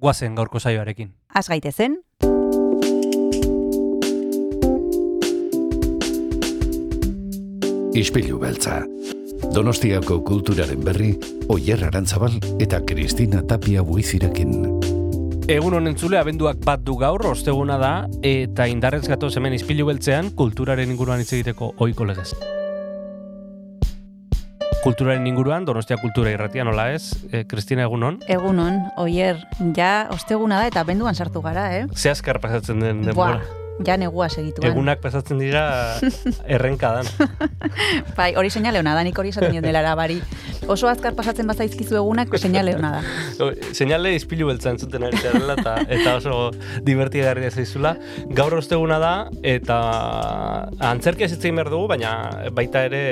guazen gaurko saioarekin. Az gaitezen, Ispilu beltza. Donostiako kulturaren berri, Oyer Arantzabal eta Kristina Tapia buizirekin. Egun honen zule, abenduak bat du gaur, osteguna da, eta indarrez gatoz hemen izpilu beltzean, kulturaren inguruan hitz egiteko oiko legez. Kulturaren inguruan, Donostia Kultura irratia, nola ez? E, Kristina, egunon? egunon, oier, ja osteguna da eta benduan sartu gara, eh? Ze azkar pasatzen den Buah, denbora. Ja negua segituan. Egunak pasatzen dira errenkadan. Bai, hori seinale hona da, nik hori esaten dion dela bari. Oso azkar pasatzen bazaizkizu egunak, seinale hona da. Seinale izpilu beltza entzuten ari zarela eta, eta oso divertigarria zaizula. Gaur osteguna da eta antzerkia ez behar dugu, baina baita ere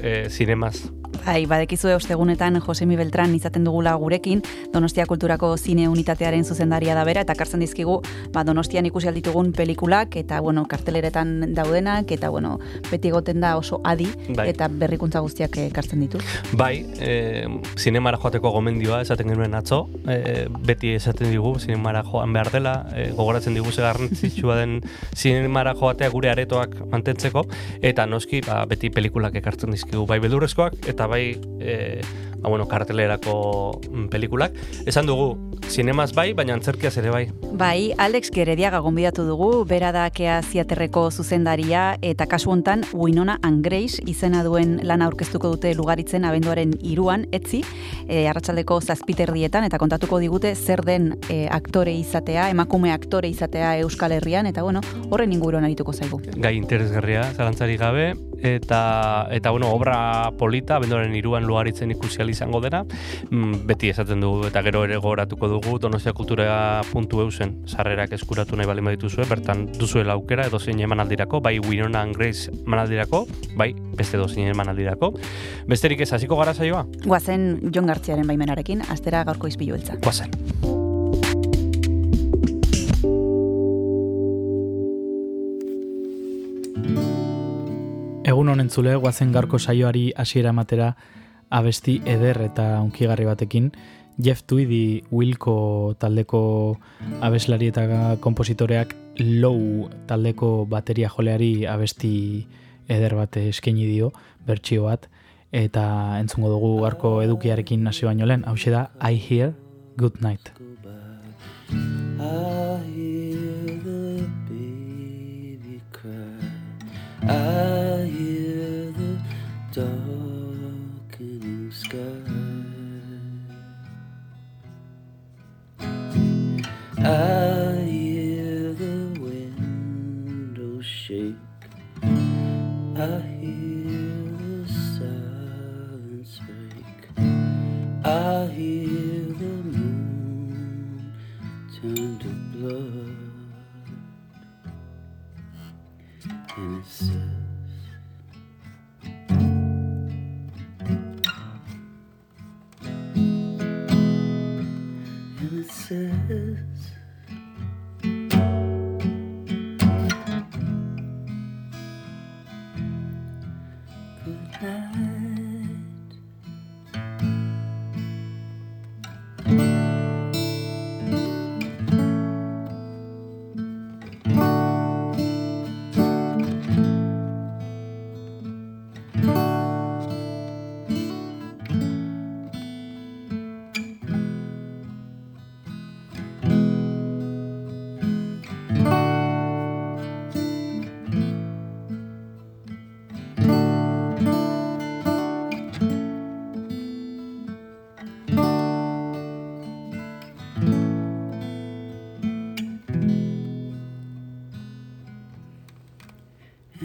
e, zinemaz. Bai, badekizue ostegunetan Josemi Beltran izaten dugula gurekin, Donostia Kulturako zine unitatearen zuzendaria da bera, eta kartzen dizkigu, ba, Donostian ikusi alditugun pelikulak, eta, bueno, karteleretan daudenak, eta, bueno, beti egoten da oso adi, Bai. eta berrikuntza guztiak eh, ekartzen ditu. Bai, e, zinemara joateko gomendioa esaten genuen atzo, e, beti esaten digu zinemara joan behar dela, e, gogoratzen digu ze garrantzitsua den zinemara joatea gure aretoak mantentzeko, eta noski ba, beti pelikulak ekartzen dizkigu, bai beldurrezkoak, eta bai e, ba, bueno, kartelerako mm, pelikulak. Esan dugu, zinemaz bai, baina antzerkiaz ere bai. Bai, Alex Gerediaga gonbidatu dugu, bera da kea ziaterreko zuzendaria, eta kasu hontan Winona and Grace izena duen lana aurkeztuko dute lugaritzen abenduaren iruan, etzi, e, arratsaldeko zazpiterdietan, eta kontatuko digute zer den e, aktore izatea, emakume aktore izatea Euskal Herrian, eta bueno, horren inguruan arituko zaigu. gai interesgarria, zalantzari gabe, eta, eta bueno, obra polita, bendoren iruan lugaritzen ikusi ahal izango dena, mm, beti esaten dugu, eta gero ere gogoratuko dugu, donostia kultura puntu eusen, sarrerak eskuratu nahi bali badituzue, bertan duzuela aukera, edo zein emanaldirako, bai Winona and Grace emanaldirako, bai beste edo zein emanaldirako. Besterik ez, hasiko gara saioa? Guazen Jon Gartziaren baimenarekin, astera gaurko izpilu beltza. Guazen. Egun honen zule, guazen garko saioari hasiera ematera abesti eder eta unkigarri batekin. Jeff Tweedy Wilco taldeko abeslari eta kompositoreak low taldeko bateria joleari abesti eder bat eskaini dio, bertsio bat, eta entzungo dugu garko edukiarekin hasi baino lehen, hau da I Hear Good Night. I hear the baby cry. I hear I hear the windows shake. I hear the silence break. I hear the moon turn to blood. And it says, says,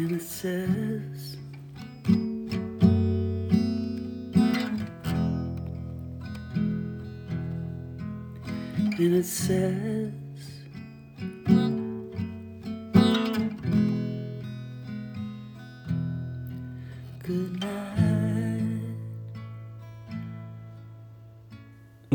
And it says, And and it says,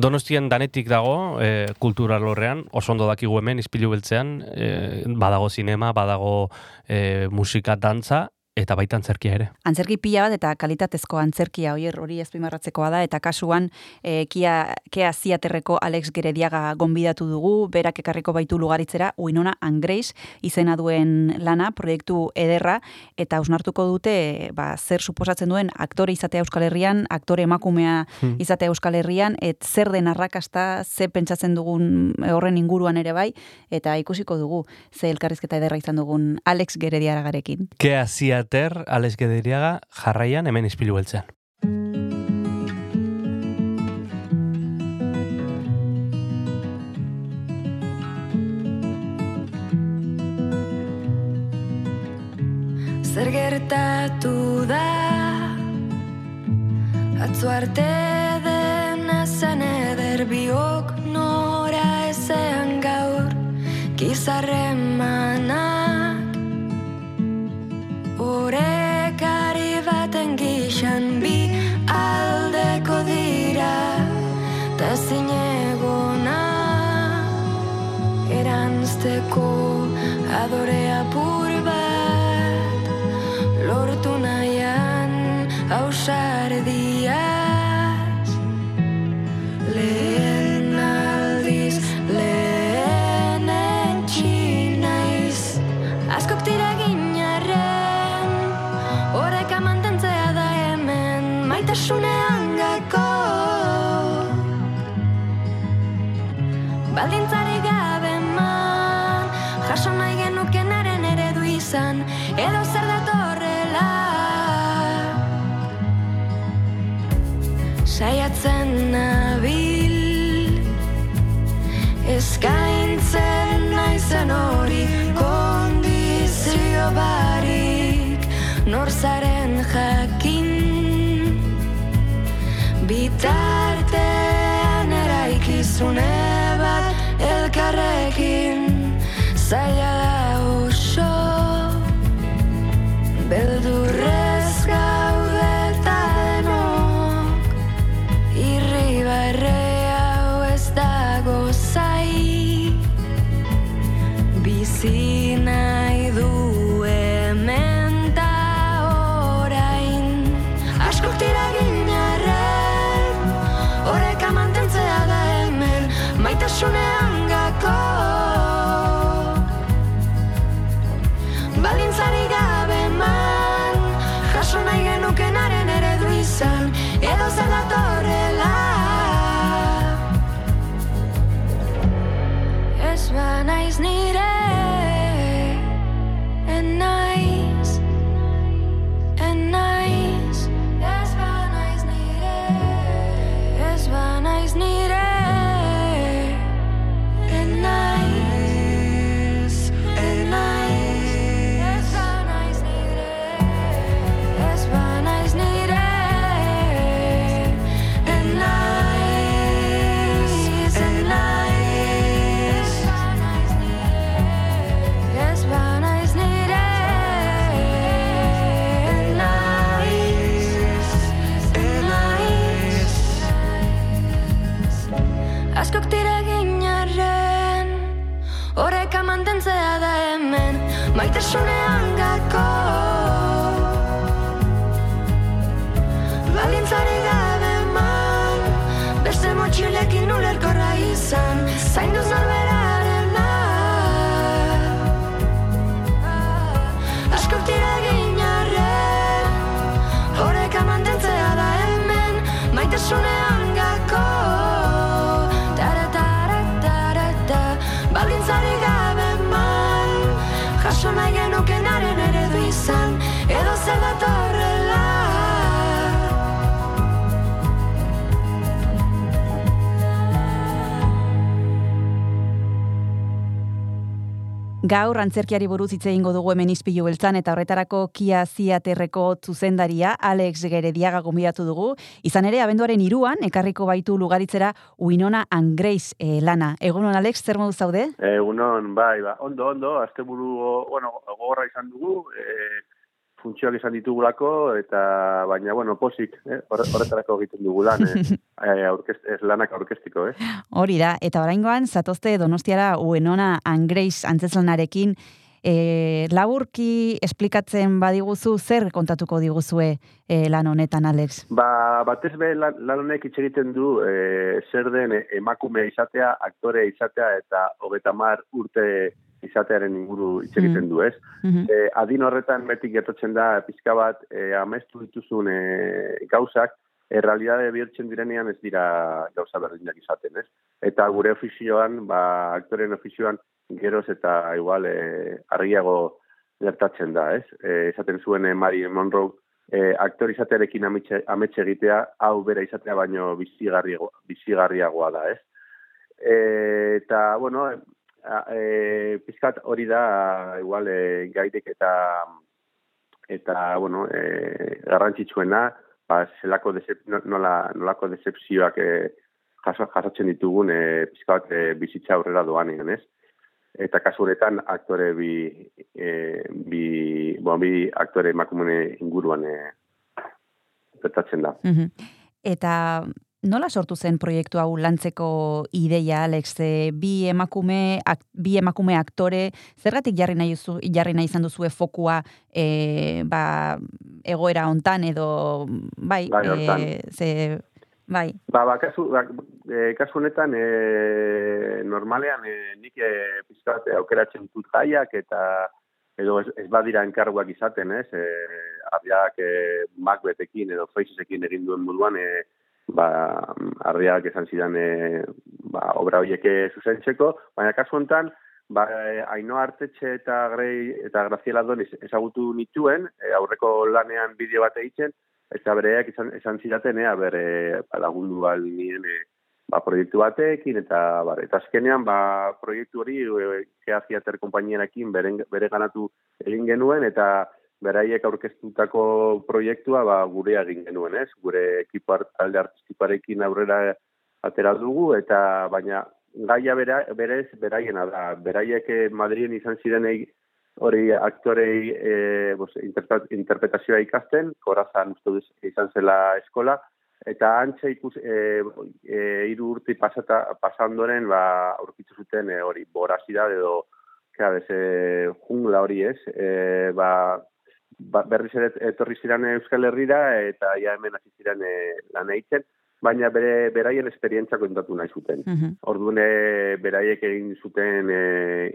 Donostian danetik dago, e, kultura lorrean, oso ondo dakigu hemen, izpilu beltzean, e, badago zinema, badago e, musika, dantza, eta baita antzerkia ere. Antzerki pila bat eta kalitatezko antzerkia oier hori azpimarratzekoa da eta kasuan e, kia, kea ziaterreko Alex Gerediaga gonbidatu dugu, berak ekarriko baitu lugaritzera Uinona Angreis izena duen lana, proiektu ederra eta ausnartuko dute ba, zer suposatzen duen aktore izatea Euskal Herrian, aktore emakumea Hmm. izatea Euskal Herrian, et zer den arrakasta, ze pentsatzen dugun horren inguruan ere bai, eta ikusiko dugu ze elkarrizketa ederra izan dugun Alex Gerediagarekin. Kea ziater, Alex Gederiaga, jarraian hemen izpilu beltzean. Zer gertatu da Atzo arte dena zen eder biok nora ezean gaur Gizarren manak Orekari baten gixan bi aldeko dira Ta zinegona Eranzteko adore apur bat Lortu nahian ausardiaz eraikizune bat elkarrekin Zaila da oso. Beldurrez gaude eta denok Irribarre hau ez dago zai. Bizi Now. Maitasunean gako Balintzari gabe man Beste motxilekin ulerkorra izan Zainduz Gaur antzerkiari buruz hitz egingo dugu hemen izpilu beltzan eta horretarako Kia Ziaterreko zuzendaria Alex Gerediaga gonbidatu dugu. Izan ere, abenduaren iruan, ekarriko baitu lugaritzera Winona and Grace eh, lana. Egunon, Alex, zer modu zaude? Egunon, bai, ba, ondo, ondo, asteburu, bueno, gogorra izan dugu, e, funtzioak izan ditugulako, eta baina, bueno, posik, eh, horre- horretarako egiten dugu lan, eh, eh, aurkest, ez lanak aurkestiko, eh. Hori da, eta oraingoan zatozte Donostiara Winona and Grace antzeslanarekin e, laburki esplikatzen badiguzu zer kontatuko diguzue e, lan honetan, Alex? Ba, batez be lan, lan honek hitz egiten du e, zer den emakume izatea, aktore izatea eta hogeta mar urte izatearen inguru hitz egiten du, ez? Mhm. E, adin horretan beti gertatzen da pizka bat e, amestu dituzun e, gauzak, errealidade bihurtzen direnean ez dira gauza berdinak izaten, ez? Eta gure ofizioan, ba, aktoren ofizioan, geroz eta igual e, argiago gertatzen da, ez? E, esaten zuen e, Marilyn Monroe, e, aktor izatearekin ametxe, egitea, hau bera izatea baino bizigarriago, bizigarriagoa da, ez? E, eta, bueno, e, pizkat hori da, igual, e, gaidek eta eta, bueno, e, garrantzitsuena, ba, zelako decep, no- nola, nolako decepzioak e, jaso, jasotzen ditugun e, pizkat e, bizitza aurrera doanean, ez? Eta kasu honetan aktore bi, e, bi, bon, bi aktore emakumene inguruan e, gertatzen da. Mhm. Eta nola sortu zen proiektu hau lantzeko ideia, Alex? Bi emakume, ak, bi emakume aktore, zergatik jarri nahi, zu, jarri nahi izan duzue fokua e, ba, egoera hontan edo, bai, Bai, e, ze, bai, Ba, ba, kasu, ba, e, kasu honetan, e, normalean, e, nik e, pizkat aukeratzen dut gaiak eta edo ez, ez badira enkarguak izaten, ez? E, arriak e, Macbethekin edo Facesekin egin duen moduan, e, ba, arriak esan zidan e, ba, obra horieke zuzentzeko, baina kasu honetan, ba, e, Ainoa Artetxe eta Grei eta Graziela Don ez- ezagutu nituen, e, aurreko lanean bideo bat egiten, eta bereak izan, esan zidaten, ea, bere ba, lagundu nien e, ba, proiektu batekin, eta, ba, eta azkenean, ba, proiektu hori e, Kea Theater konpainiarekin bere, bere ganatu egin genuen, eta beraiek aurkeztutako proiektua ba, gure egin genuen, ez? Gure ekipo talde artistikoarekin aurrera atera dugu, eta baina gaia bera, berez beraiena da. Beraiek eh, Madriden izan zirenei hori aktorei e, bos, interpre- interpretazioa ikasten, korazan uste izan zela eskola, eta antxe ikus, e, e, iru urte pasata, pasandoren ba, aurkitu zuten e, hori borazida edo kera, bez, e, jungla hori ez, e, ba, ba, berriz ere etorri ziren Euskal Herrira eta ja hemen hasi ziren e, lan egiten, baina bere beraien esperientzia kontatu nahi zuten. Mhm. Orduan e, beraiek egin zuten e,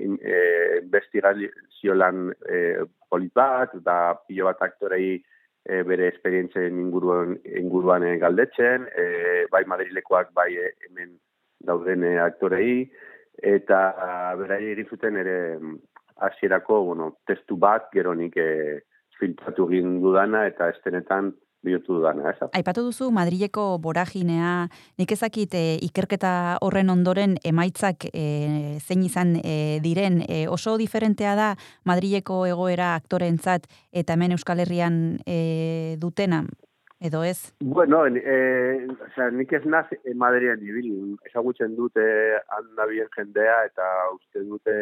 in- e, investigazio lan e, polit bat, eta pilo bat aktorei e, bere esperientzien inguruan, inguruan e, galdetzen, e, bai Madrilekoak, bai e, hemen dauden e, aktorei, eta beraiek egin zuten ere mm, hasierako bueno, testu bat, gero nik e, filtratu egin dudana, eta estenetan bihurtu dudana, ez? Aipatu duzu Madrileko boraginea, nik ezakit e, ikerketa horren ondoren emaitzak e, zein izan e, diren, e, oso diferentea da Madrileko egoera aktorentzat eta hemen Euskal Herrian e, dutena, edo ez? Bueno, en, eh, o sea, nik ez naz eh, Madrian ibili, ezagutzen dute handa bien jendea eta uste dute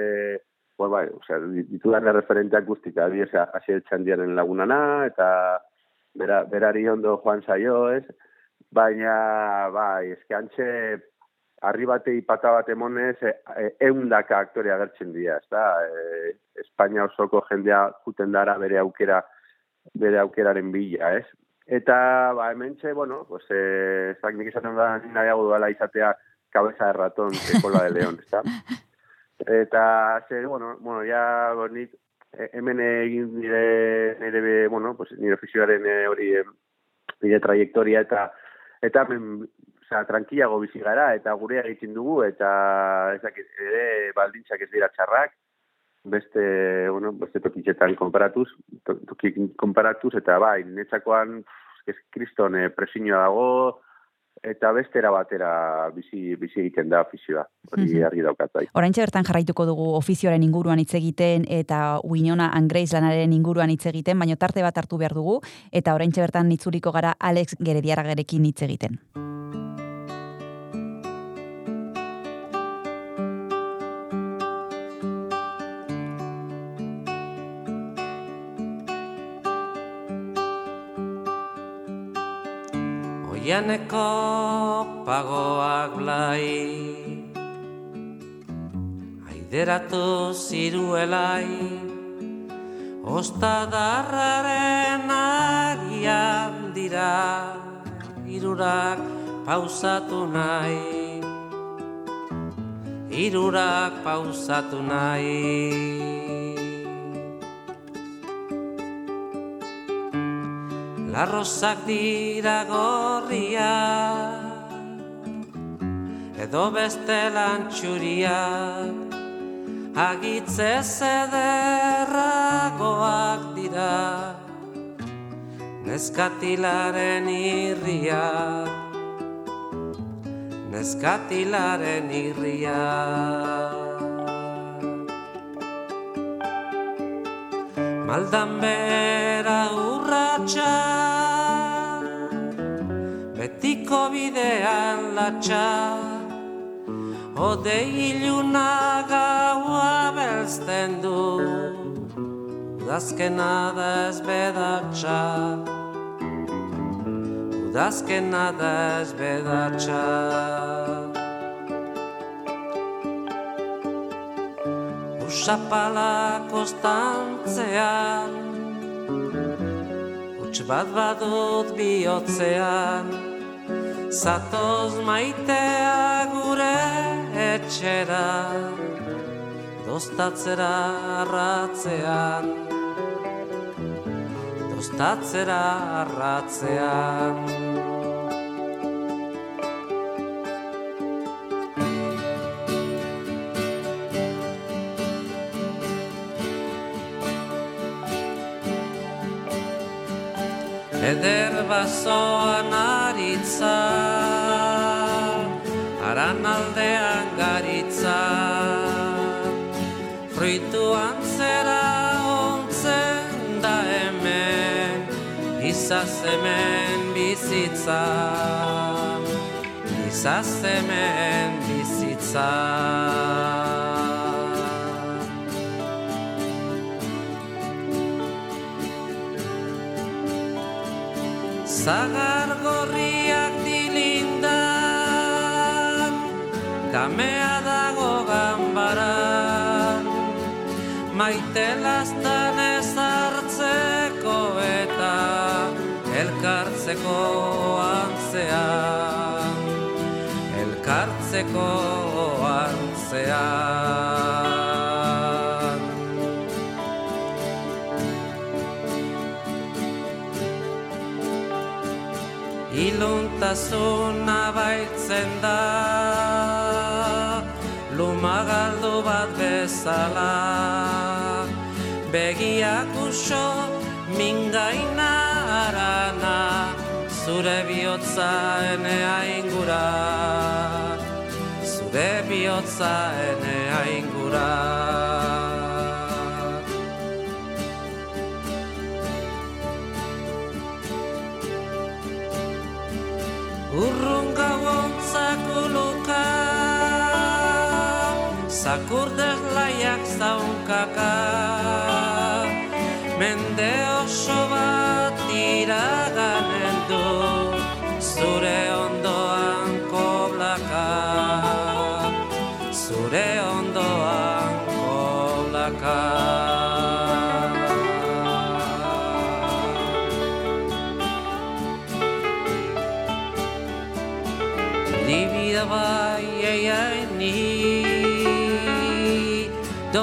bueno, bai, o sea, ditudan referenteak guztik, adibidez, hasi txandiaren lagunana eta bera, berari ondo joan zaio, ez? Baina, bai, eske antxe harri batei pata bat emonez, e, e, eundaka aktore agertzen dira, ez da? E, Espainia osoko jendea juten dara bere aukera bere aukeraren bila, ez? Eta, ba, hemen bueno, pues, eh, ez dakit nik esaten da nahiago dudala izatea cabeza de ratón que cola de león, ez da? Eta, ze, bueno, bueno, ja, nik eh, hemen egin nire, nire, bueno, pues, nire ofizioaren eh, hori, nire trajektoria eta, eta hemen, osea, tranquilago bizi gara, eta gure egiten dugu, eta ez dakit, ere baldintzak ez dira txarrak, beste, bueno, beste tokitzetan konparatuz, to- toki konparatuz, eta bai, netzakoan, ez kriston eh, dago, eta bestera batera bizi, bizi egiten da ofizioa. Hori Mhm. argi daukat bai. Oraintxe bertan jarraituko dugu ofizioaren inguruan hitz egiten eta Winona and Grace lanaren inguruan hitz egiten, baina tarte bat hartu behar dugu eta oraintxe bertan itzuliko gara Alex Gerediarragerekin hitz egiten. Oianeko pagoak blai. Aideratu ziruelai Ostadarraren agian dira Irurak pausatu nahi. Irurak pausatu nahi Larrozak dira gorria Edo beste lantxuriak Agitze zederragoak dira Neskatilaren irriak Neskatilaren irriak Maldan bera urratxa Betiko bidean latxa Ode iluna gaua belzten du. Udazkena da ez bedatxa Udazkena da ez bedatxa. Usapala kostantzean Uts bat badut bihotzean Zatoz maitea gure etxera Dostatzera arratzean. Dostatzera arratzean. Eder bazoan aritza Aldean garitza. Fruituan zera ontzen da hemen Izaz hemen bizitza. Izaz hemen bizitza. Zagar Kamea dago ganbaran Maite lastan ez hartzeko eta Elkartzeko antzean Elkartzeko antzean Iluntasuna baitzen da Lumagaldu bat bezala. Begiak uso mingaina arana Zure bihotza enea ingura Zure bihotza enea ingura Urrun zakuluka Zakurdez laiak zaunkaka Mende oso bat iraganen du Zure ondoan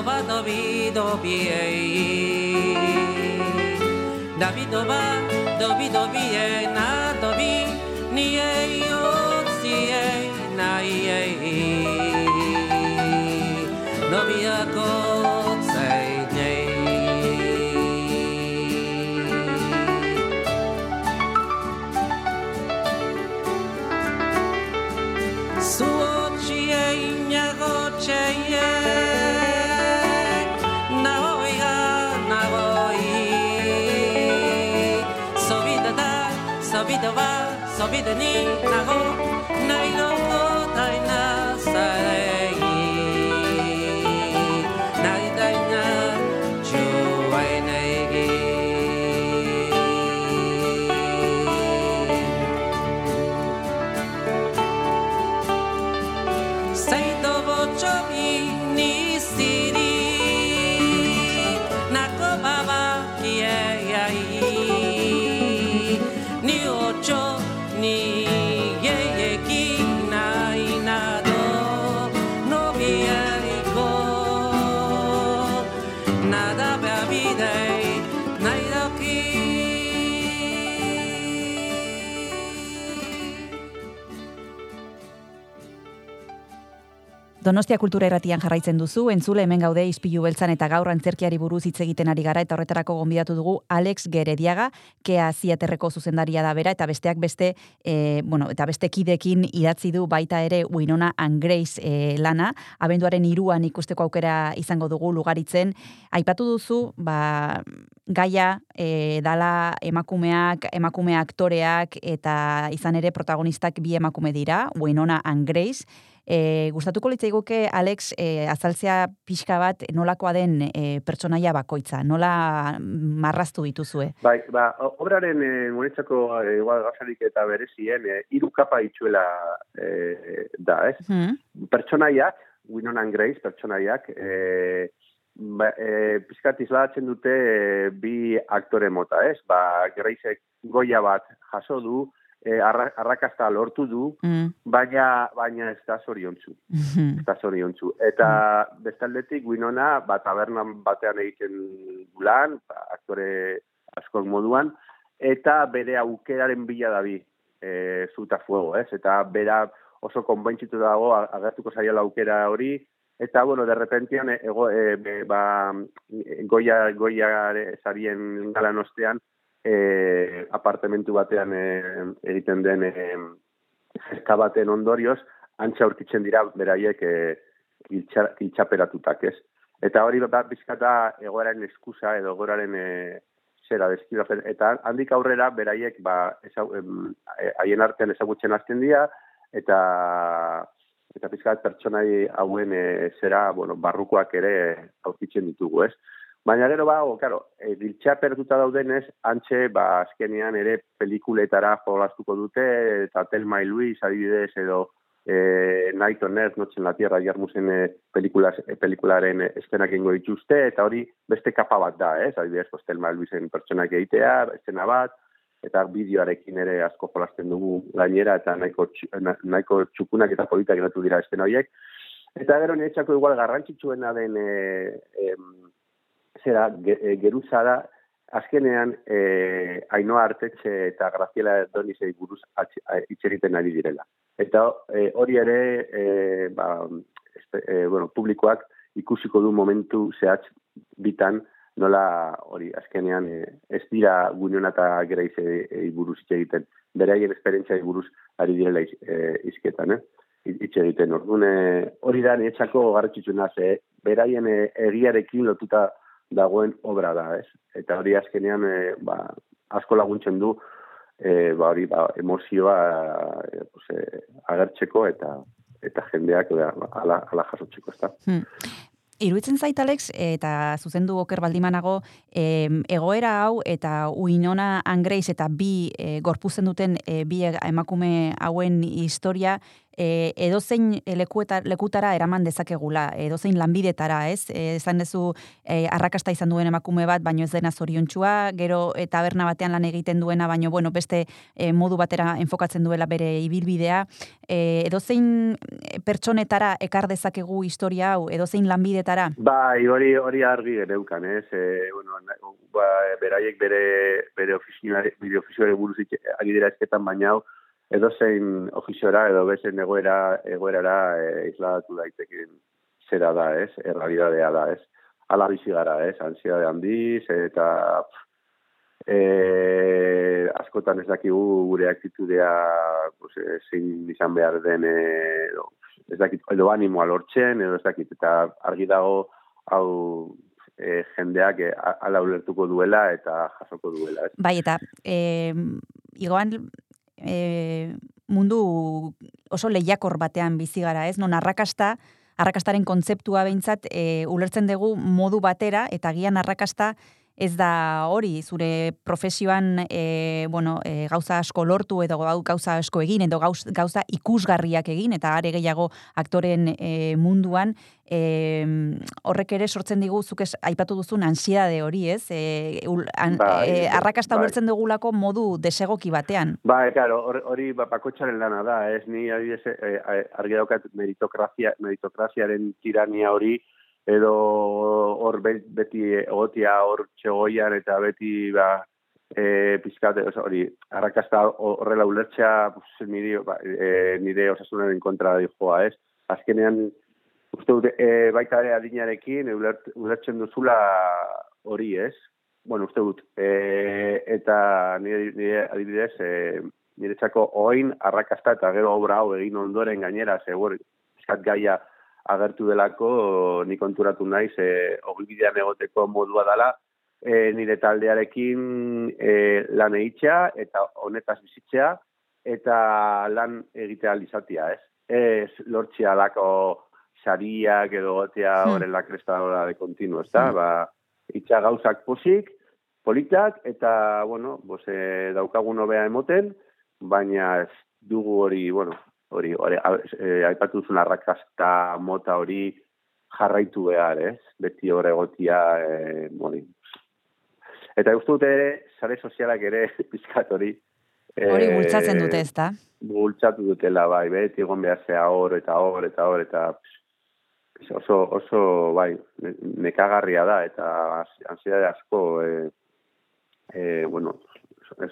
Doba dobi dobi ei Dabi doba dobi dobi ei na dobi Ni ei otzi ei na ei bide ni Donostia kultura irratian jarraitzen duzu, entzule hemen gaude izpilu beltzan eta gaur antzerkiari buruz hitz egiten ari gara eta horretarako gonbidatu dugu Alex Gerediaga, kea ziaterreko zuzendaria da bera eta besteak beste, e, bueno, eta beste kidekin idatzi du baita ere Winona and Grace e, lana, abenduaren iruan ikusteko aukera izango dugu lugaritzen. Aipatu duzu, ba, gaia e, dala emakumeak, emakume aktoreak eta izan ere protagonistak bi emakume dira, Winona and Grace, E, gustatuko litzaiguke Alex e, azaltzea pixka bat nolakoa den e, pertsonaia bakoitza, nola marraztu dituzue? Bai, ba, obraren e, guretzako e, gazarik eta berezien e, hiru kapa itxuela e, da, ez? Hmm? Pertsonaiak, Winona and Grace pertsonaiak, e, ba, e, pizkat islatzen dute e, bi aktore mota, ez? Ba, Graceek goia bat jaso du, e, arra, arrakasta lortu du, Mm. baina baina ez da zoriontzu. Mhm. Ez da zoriontzu. Eta bestaldetik Winona, ba, tabernan batean egiten lan, ba, aktore askok moduan, eta bere aukeraren bila dabi e, zuta fuego, ez? Eta bera oso konbentzitu dago agertuko zaiela aukera hori, eta, bueno, de repentian, e, ego, e, ba, goia, goia zarien galan ostean, e, apartamentu batean e, egiten den e, baten ondorioz, antxa aurkitzen dira beraiek e, iltsa, iltsaperatutak, ez? Eta hori da bizkata egoeraren eskusa edo egoeraren e, zera deskribatzen. Eta handik aurrera beraiek ba, em, e, haien artean ezagutzen hasten dira, eta eta pizkat pertsonai hauen e, zera, bueno, barrukoak ere aurkitzen ditugu, ez? Baina gero ba, o, claro, e, diltxaperatuta daudenez, antxe, ba, azkenean ere pelikuletara jolastuko dute, eta Telma y Luis, adibidez, edo e, Night on Earth, Noche en la Tierra, jarmuzen e, pelikulas, e, pelikularen eszenak ingo dituzte, eta hori beste kapa bat da, ez? Adibidez, pues, Telma y Luisen pertsonak egitea, eszena bat, eta bideoarekin ere asko jolasten dugu gainera, eta nahiko, nahiko txukunak eta politak geratu dira eszena horiek. Eta gero niretzako igual garrantzitsuena den e, em, zera, ge, e, geruza da, azkenean e, Ainoa Artetxe eta Graziela Donizei buruz atx- a- hitz egiten ari direla. Eta e, hori ere, e, ba, espe, e, bueno, publikoak ikusiko du momentu zehatz bitan nola hori azkenean e, ez dira Guinon eta Grace e, buruz hitz egiten, beraien esperientziai buruz ari direla iz, e, izketan, eh? hitz egiten. Orduan, hori da niretzako garrantzitsuena ze beraien egiarekin lotuta dagoen obra da, ez? Eta hori azkenean e, ba, asko laguntzen du e, ba, hori ba, emozioa e, pues, e, agertzeko eta eta jendeak ba, ala, ala jasotzeko, ezta? Hmm. Iruitzen zait, Alex, eta zuzendu oker baldimanago, em, egoera hau eta uinona angreiz eta bi e, gorpuzen duten e, bi emakume hauen historia e, edozein lekueta, lekutara eraman dezakegula, edozein lanbidetara, ez? E, esan dezu e, arrakasta izan duen emakume bat, baino ez dena zoriontsua, gero e, taberna batean lan egiten duena, baino bueno, beste e, modu batera enfokatzen duela bere ibilbidea, e, edozein pertsonetara ekar dezakegu historia hau, edozein lanbidetara? Bai, hori hori argi geneukan, ez? E, bueno, ba, beraiek bere bere ofizioare bere ofizioare buruz esketan baina hau edo zein ofiziora edo bezen egoera egoerara e, isladatu daiteken zera da, ez? Errealidadea da, ez? Ala bizi gara, ez? Ansiedade handiz eta pff, e, askotan ez dakigu gure aktitudea pues, e, zein izan behar den e, ez dakit, edo animoa lortzen, edo ez dakit, eta argi dago hau e, jendeak e, ala ulertuko duela eta jasoko duela. Ez? Bai, eta e, igoan e, mundu oso lehiakor batean bizi gara, ez? Non arrakasta, arrakastaren kontzeptua behintzat e, ulertzen dugu modu batera, eta gian arrakasta ez da hori, zure profesioan e, bueno, e, gauza asko lortu edo gau- gauza asko egin edo gauz, gauza ikusgarriak egin eta are gehiago aktoren e, munduan e, horrek ere sortzen digu zuk ez aipatu duzun ansiedade hori, ez? E, ul, an, Bai, e, arrakasta bai. ulertzen dugulako modu desegoki batean. Ba, claro, hor- hori ba, bakotxaren lana da, ez ni adibidez eh, argi daukat meritokrazia, meritokraziaren tirania hori, edo hor be- beti egotia hor txegoian eta beti ba, e, pizkat, hori, arrakasta horrela ulertzea, pues, nire, ba, e, nire osasunaren kontra joa, ez? Azkenean, uste dut, e, baita ere adinarekin, ulert, ulertzen duzula hori, ez? Bueno, uste dut, e, eta nire, nire adibidez, e, niretzako oin arrakasta eta gero obra hau egin ondoren gainera, segur, eskat gaia agertu delako, ni konturatu naiz, e, ogibidean egoteko modua dela, e, nire taldearekin e, lan egitxea eta honetaz bizitzea eta lan egitea izatea, ez? Ez lortzea lako sariak edo gotea Hmm. horren la kresta de continuo, ez da? Ba, itxa gauzak posik, politak, eta, bueno, bos, e, daukagun hobea emoten, baina ez dugu hori, bueno, hori, hori e, aipatu duzun arrakasta mota hori jarraitu behar, ez? Beti hor egotia, e, hori. Eta uste dute ere, sare sozialak ere pizkat hori. Hori eh, bultzatzen dute, ez da? bultzatu dutela, bai, beti egon behar zea hor eta hor eta hor eta oso, oso, bai, ne- nekagarria da eta ansiedade asko, e, e, bueno,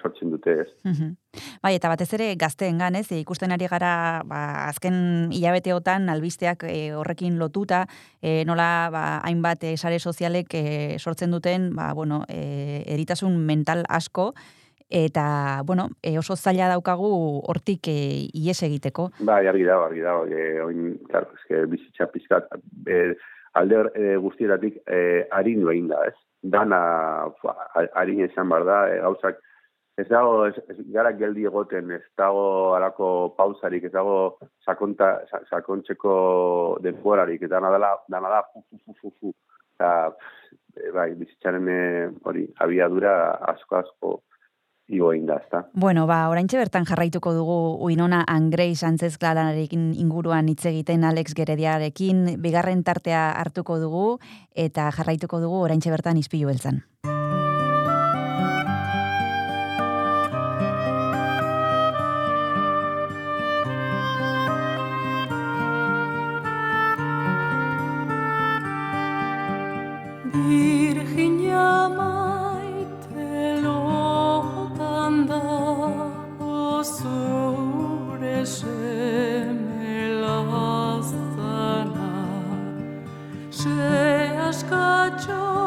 sortzen dute ez. Mhm. Bai, eta batez ere gazteengan, ez, ikusten ari gara, ba, azken hilabeteotan albisteak e, horrekin lotuta, e, nola ba, hainbat e, sare sozialek e, sortzen duten, ba, bueno, e, eritasun mental asko, eta, bueno, e, oso zaila daukagu hortik e, ies egiteko. Bai, argi dago, argi dago, e, oin, claro, eske bizitza pizkat, e, alde e, guztietatik e, harin egin da, ez? Dana fa, harin izan bar da, e, gauzak, ez dago, ez, ez gara geldi egoten, ez dago alako pausarik, ez dago sakonta, sa- sakontzeko denborarik, eta dana dela, dana da, fu, fu, fu, fu, fu. Eta, e, bai, bizitzaren e, hori, abiadura asko asko igo ezta? Bueno, ba, oraintxe bertan jarraituko dugu Uinona Angrei Sánchez Claranarekin inguruan hitz egiten Alex Gerediarekin, bigarren tartea hartuko dugu eta jarraituko dugu oraintxe bertan izpilu beltzan. Zure seme laztana Se askatxoan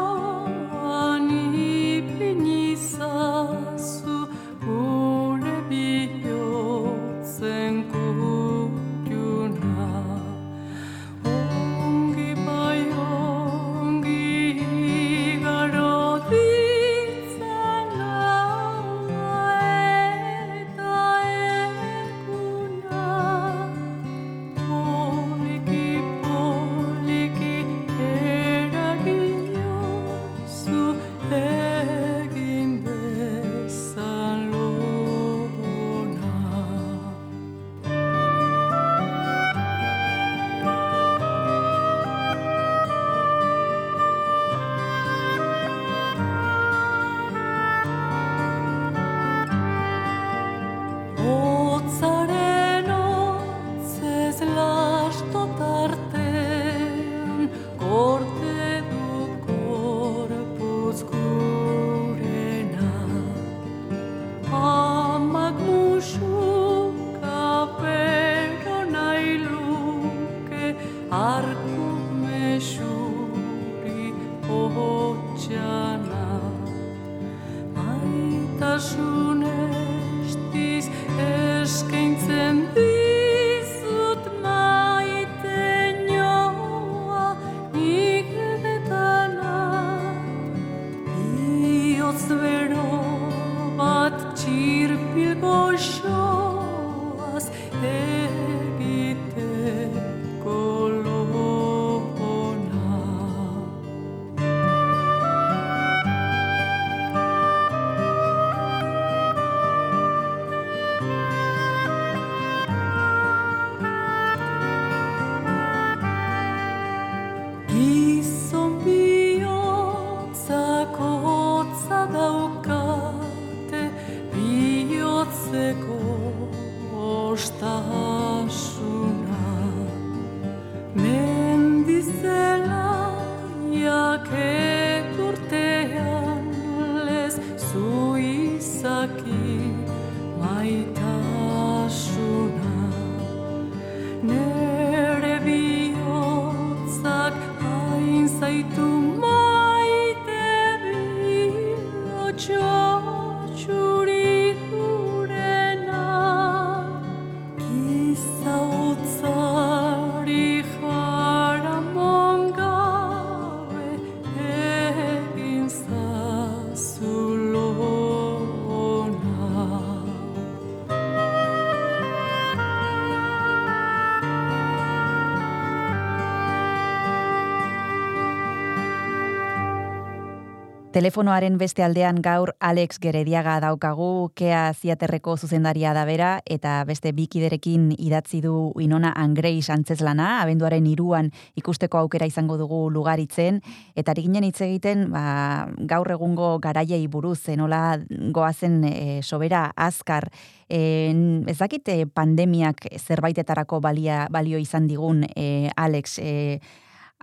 Telefonoaren beste aldean gaur Alex Gerediaga daukagu, kea ziaterreko zuzendaria da bera, eta beste bikiderekin idatzi du Inona Angreis antzezlana, abenduaren iruan ikusteko aukera izango dugu lugaritzen, eta ari ginen hitz egiten ba, gaur egungo garaiei buruz, zenola goazen e, sobera azkar, e, eh, pandemiak zerbaitetarako balia, balio izan digun, e, Alex, e,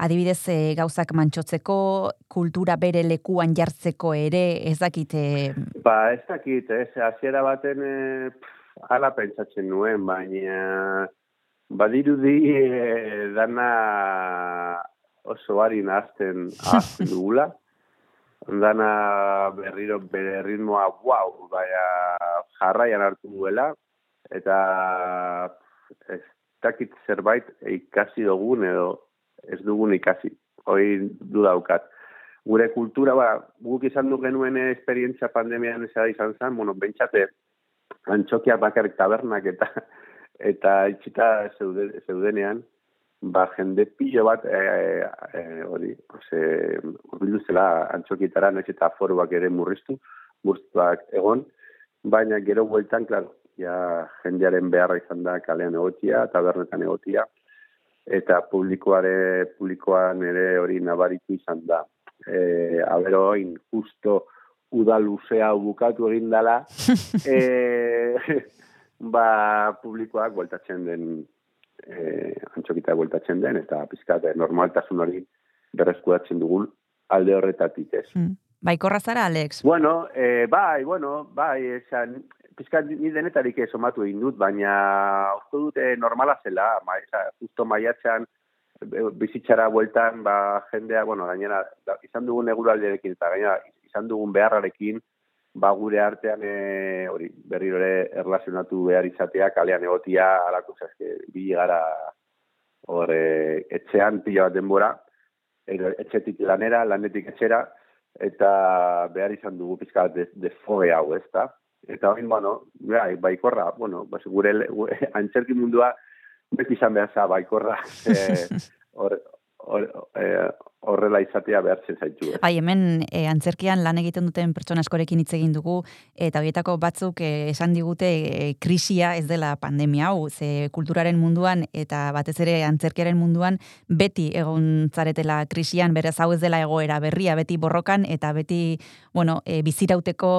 adibidez e, gauzak mantxotzeko, kultura bere lekuan jartzeko ere, ez dakit... E, Ba, ez dakit, ez, hasiera baten e, pff, hala pentsatzen nuen, baina badirudi e, dana oso harin azten azten dugula. Dana berriro bere ritmoa, wow, baina jarraian hartu duela, eta ez dakit zerbait ikasi dugun edo ez dugun ikasi. Hoi du daukat. Gure kultura, ba, guk izan du genuen esperientzia pandemian ez izan zen, bueno, bentsate, antxokiak bakarrik tabernak eta eta itxita zeude, zeudenean, ba, jende pilo bat, e, e, hori, ose, urbildu zela antxokietara, nahiz eta foruak ere murriztu, murriztuak egon, baina gero bueltan, klaro, ja jendearen beharra izan da kalean egotia, tabernetan egotia, eta publikoare publikoan ere hori nabaritu izan da. E, abero oin, justo uda luzea bukatu egin dala, e, ba, publikoak bueltatzen den, e, antxokita bueltatzen den, eta pizkat eh, normaltasun hori berreskuratzen dugun alde horretatik ez. mm. Baikorra zara, Alex? Bueno, eh, bai, bueno, bai, esan, pizkat ni denetarik ez omatu egin dut, baina uste dute normala zela, ma, eza, justo maiatzean e, bizitzara bueltan, ba, jendea, bueno, gainera, da, izan dugun eguraldiarekin, eta gainera, izan dugun beharrarekin, ba, gure artean, e, hori, berriro ere erlazionatu behar izatea, kalean egotia, alako, zaske, bi gara, hor, e, etxean pila bat denbora, edo etxetik lanera, lanetik etxera, eta behar izan dugu pizka bat de, defoge hau, ez da? Eta hori, bueno, bai, baikorra, bueno, bas, gure, gure antzerki mundua beti izan behar za, baikorra, hor, eh, horrela izatea behartzen zaitu. Ez? Bai, hemen e, antzerkian lan egiten duten pertsona askorekin hitz egin dugu eta horietako batzuk e, esan digute e, krisia ez dela pandemia hau, ze kulturaren munduan eta batez ere antzerkiaren munduan beti egon zaretela krisian, beraz hau ez dela egoera berria, beti borrokan eta beti, bueno, e, bizirauteko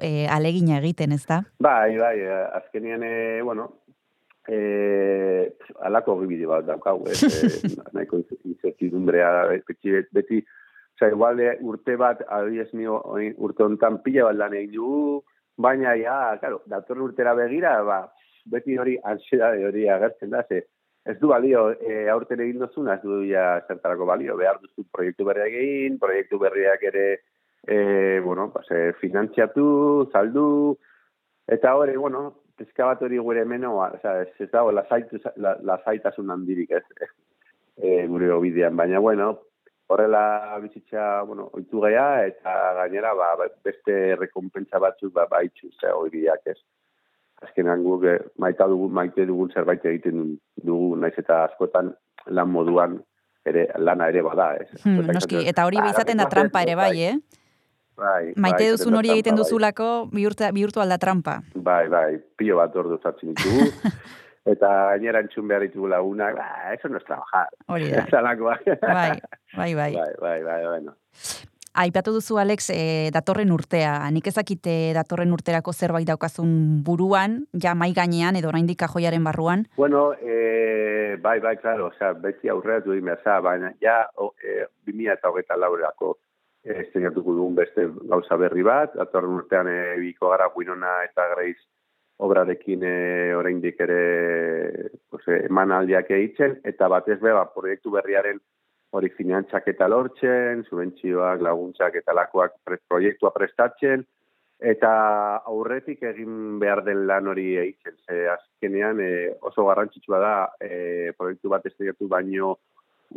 e, alegina egiten, ez da? Bai, bai, eh, azkenean, eh, bueno, eh, alako bide bat daukagu, ez, eh, nahiko incertidumbrea beti, beti, oza, igual de urte bat, mi oin- urte hontan pila bat lan egin dugu, baina, ja, claro, datorren urtera begira, ba, beti hori ansiedade hori agertzen da, ze, ez du balio, e, aurten egin dozuna, ez du ja zertarako balio, behar duzu proiektu berriak egin, proiektu berriak ere, e, bueno, pues, e, finantziatu, saldu, eta hori, bueno, pizka bat hori gure meno, oza, ez, ez dago, lasaitu, la, lasaitasun handirik, ez, e, gure obidean, baina, bueno, horrela bizitza, bueno, oitu gea, eta gainera, ba, beste rekompensa batzuk, ba, baitzu, ze, horiak, ez. Azkenan guk eh, maita dugu, maite dugun zerbait egiten dugu, naiz eta askotan lan moduan ere lana ere bada, ez. Hmm, noski, eta hori "Ah, izaten da gaur trampa ere bai, eh? Bai, Maite bai, duzun hori egiten bai. duzulako bihurtu, bihurtu alda trampa. Bai, bai, pilo bat ordu zartzen ditugu. eta gainera entzun behar ditugu lagunak, ba, eso no es trabajar. Hori da. Zalakoa. Bai, bai, bai. bai, bai, bai, bueno. Aipatu duzu, Alex, e, datorren urtea. Nik ezakite datorren urterako zerbait daukazun buruan, ja mai gainean edo oraindik kajoiaren barruan. Bueno, eh, bai, bai, claro, o sea, beti aurreratu egin behar za, baina ja, o, eh, 2000 eta hogeita laurerako estrenatuko dugun beste gauza berri bat, datorren urtean eh, biko gara Winona eta Grace obrarekin eh, oraindik ere pues, eh, emanaldiak egiten, eta batez be, ba, proiektu berriaren hori finantzak eta lortzen, subentzioak, laguntzak eta lakoak pre, proiektua prestatzen, eta aurretik egin behar den lan hori eitzen. Ze azkenean e, oso garrantzitsua da e, proiektu bat esteiatu baino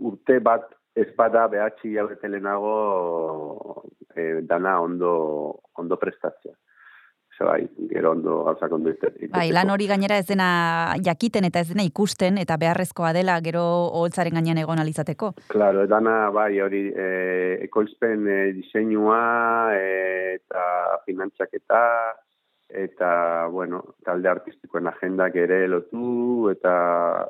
urte bat ez bada behatzi jabete lehenago e, dana ondo, ondo prestatzea. Ze bai, gero ondo gauzak ondo ite- Bai, lan hori gainera ez dena jakiten eta ez dena ikusten eta beharrezkoa dela gero oholtzaren gainean egon alizateko. Claro, dana, bai, hori, e, ekoizpen e, diseinua e, eta finantzaketa, eta, bueno, talde artistikoen agendak ere lotu, eta,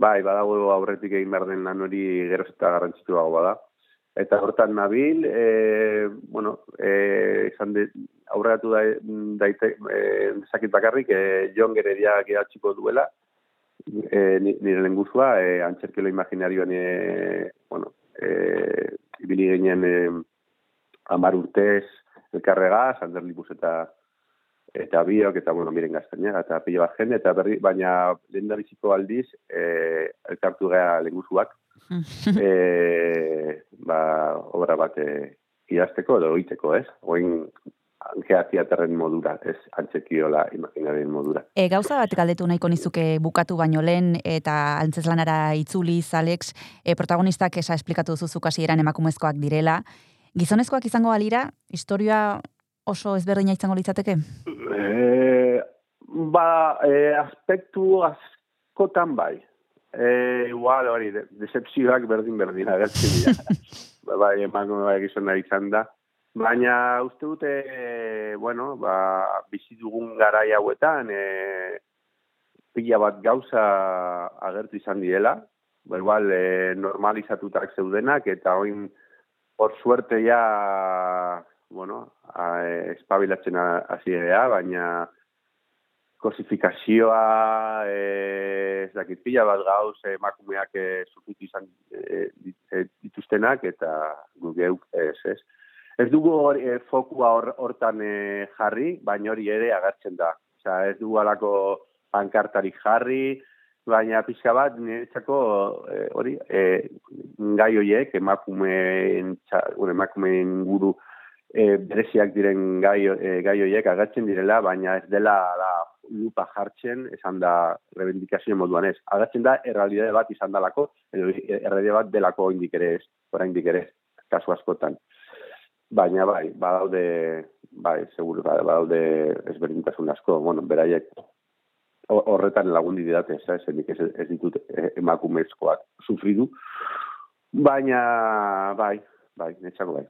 bai, badago aurretik egin behar den lan hori geroz eta garrantzituago bada. Eta hortan nabil, e, bueno, e, izan de, aurreatu da, daite, e, zakit bakarrik, e, Jon Geredia gehatxiko duela, e, ni- nire lenguzua, e, antzerkelo imaginarioan, e, bueno, e, ibili ginen e, amar urtez elkarrega, Sander Lipus eta eta biok, eta, bueno, miren gaztainera, eta pilo bat jende, eta berri, baina lehen da biziko aldiz, e, elkartu gea lenguzuak, e, ba, obra bat e, idazteko edo egiteko, ez? Oin ankea teaterren modura, ez antzekiola imaginarien modura. E, gauza bat galdetu nahiko nizuke bukatu baino lehen eta antzeslanara itzuliz, Alex, e, protagonistak esa esplikatu duzu hasieran emakumezkoak direla. Gizonezkoak izango balira, historia oso ezberdina izango litzateke? E, ba, e, aspektu askotan bai. E, igual, hori, de, decepzioak berdin-berdin agertzen dira. ba, bai, emango bai gizona izan da. Baina uste dute, e, bueno, ba, bizi dugun garai hauetan, e, pila bat gauza agertu izan diela, ba, igual, e, normalizatutak zeudenak, eta oin, por suerte ja, bueno, e, espabilatzen hasi ere, baina kosifikazioa, e, ez dakit pila bat gauz, emakumeak e, sufritu izan e, e, dituztenak, eta gu geuk ez, ez. Ez dugu hor, e, fokua hor, hortan e, jarri, baina hori ere agertzen da. Osea, ez dugu alako pankartarik jarri, baina pixka bat niretzako e, hori e, gai horiek emakumeen txa- emakumeen guru e, bereziak diren gai, e, gai horiek agertzen direla, baina ez dela da, lupa jartzen, esan da rebendikazio moduan ez. Agertzen da, errealidade bat izan dalako, edo errealidade bat delako indik ere ez, oraindik ere kasu askotan. Baina bai, badaude, bai, seguru, bai, badaude ezberdintasun asko, bueno, beraiek ho- horretan lagundi didate, ez, ez, ez, ditut eh, emakumezkoak sufridu, baina bai, bai, netxako bai.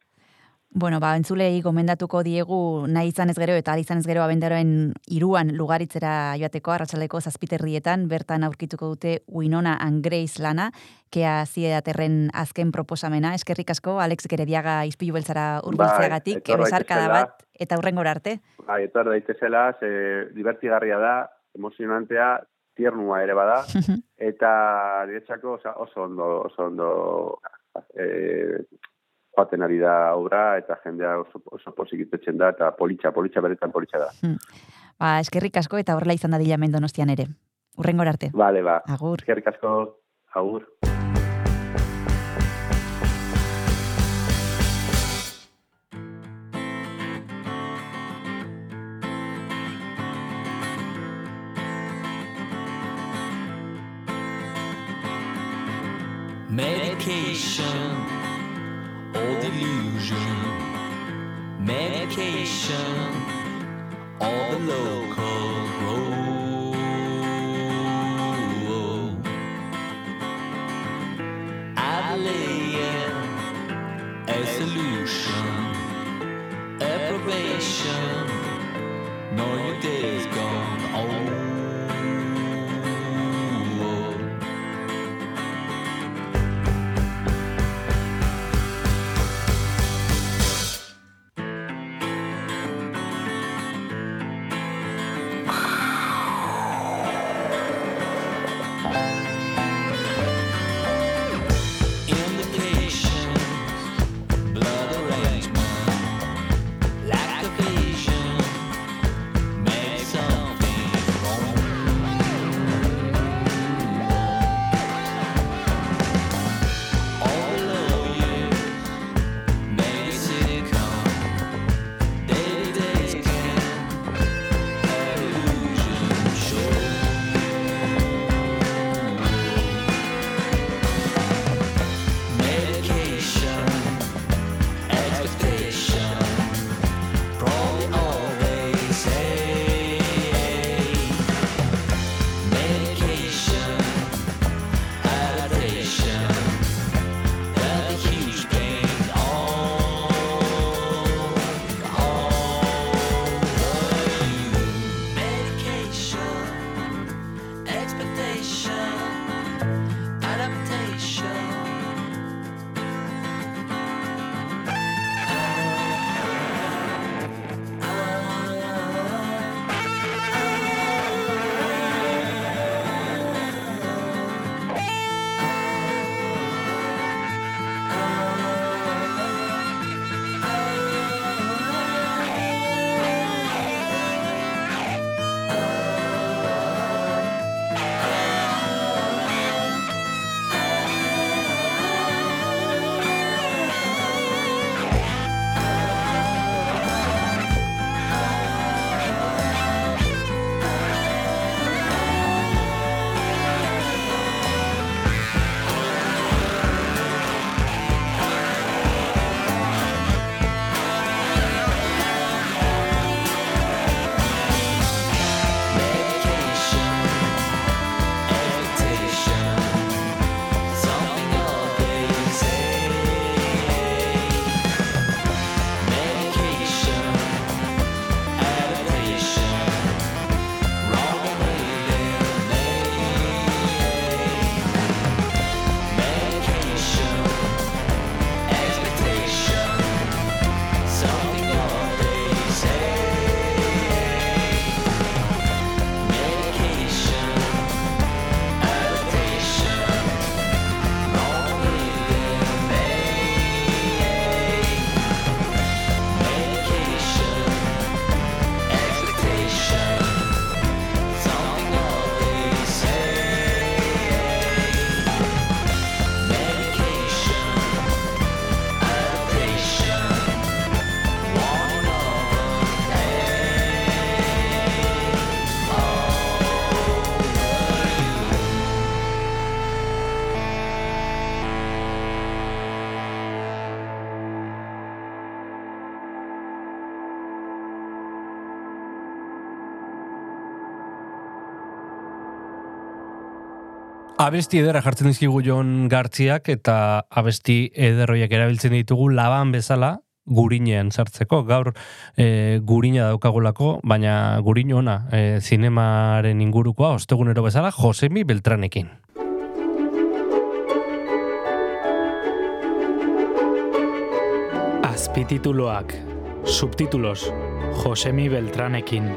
Bueno, ba, entzulei gomendatuko diegu nahi izan ez gero eta izan ez gero abendaroen iruan lugaritzera joateko arratsaldeko zazpiterrietan, bertan aurkituko dute Winona and Grace lana, kea ziedaterren azken proposamena. Eskerrik asko, Alex Gerediaga izpilu beltzara urbiltzeagatik, Bai, daitezela. bat, eta hurrengora arte. Bai, etor daitezela, ze divertigarria da, emozionantea, tiernua ere bada, eta niretzako oso, oso ondo, oso ondo e, joaten ari da obra, eta jendea oso, oso posikipetzen da, eta politxa, politxa beretan politxa da. Ba, eskerrik asko eta horrela izan dadila hemen donostian ere. Urrengora arte. Vale, ba. Agur. Eskerrik asko, agur. Medication delusion. Medication or the local road. Abesti ederra jartzen dizkigu Jon Gartziak eta abesti ederroiak erabiltzen ditugu laban bezala gurinean sartzeko. Gaur e, gurina daukagulako, baina gurin ona e, zinemaren ingurukoa ostegunero bezala Josemi Beltranekin. Azpitituloak, subtitulos, Josemi Beltranekin.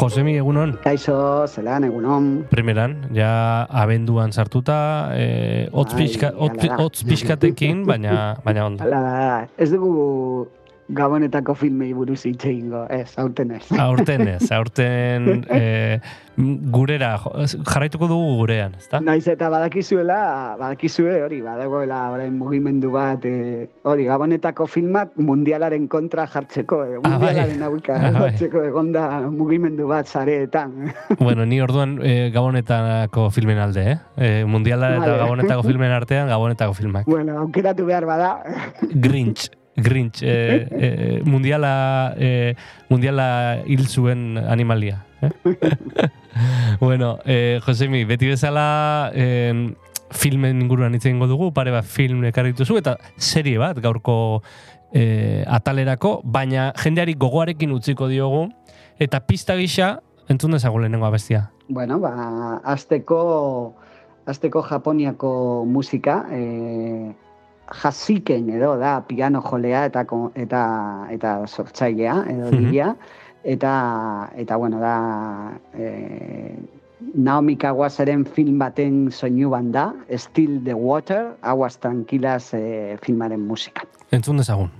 Josemi, egunon? Kaixo, zelan, egunon. Primeran, ja abenduan sartuta, eh, hotz Ai, pixka, da. hotz pixkatekin, baina, baina ondo. Hala ez dugu gabonetako filmei buruz hitz egingo, ez, aurten ez. Aurten ez, aurten eh, gurera, jarraituko dugu gurean, ezta? Naiz eta badakizuela, badakizue hori, badagoela orain mugimendu bat, e, hori, gabonetako filmak mundialaren kontra jartzeko, e, Ah, mundialaren aurka Ah, bai. jartzeko egonda mugimendu bat zareetan. Bueno, ni orduan eh, gabonetako filmen alde, eh? eh mundiala eta Vale. gabonetako filmen artean, gabonetako filmak. bueno, aukeratu behar bada, Grinch, Grinch, eh, eh, mundiala, eh, mundiala hil zuen animalia. Eh? bueno, eh, Josemi, beti bezala eh, filmen inguruan hitz egingo dugu, pare bat film ekarri dituzu, eta serie bat gaurko eh, atalerako, baina jendeari gogoarekin utziko diogu, eta pista gisa, entzun dezagun lehenengo abestia. Bueno, ba, azteko, azteko Japoniako musika, e, jasiken edo da piano jolea eta eta eta sortzailea edo Mhm. dila eta eta bueno da e, Naomi Kawasaren film baten soinu banda, Still the Water, Aguas Tranquilas e, filmaren musika. Entzun dezagun.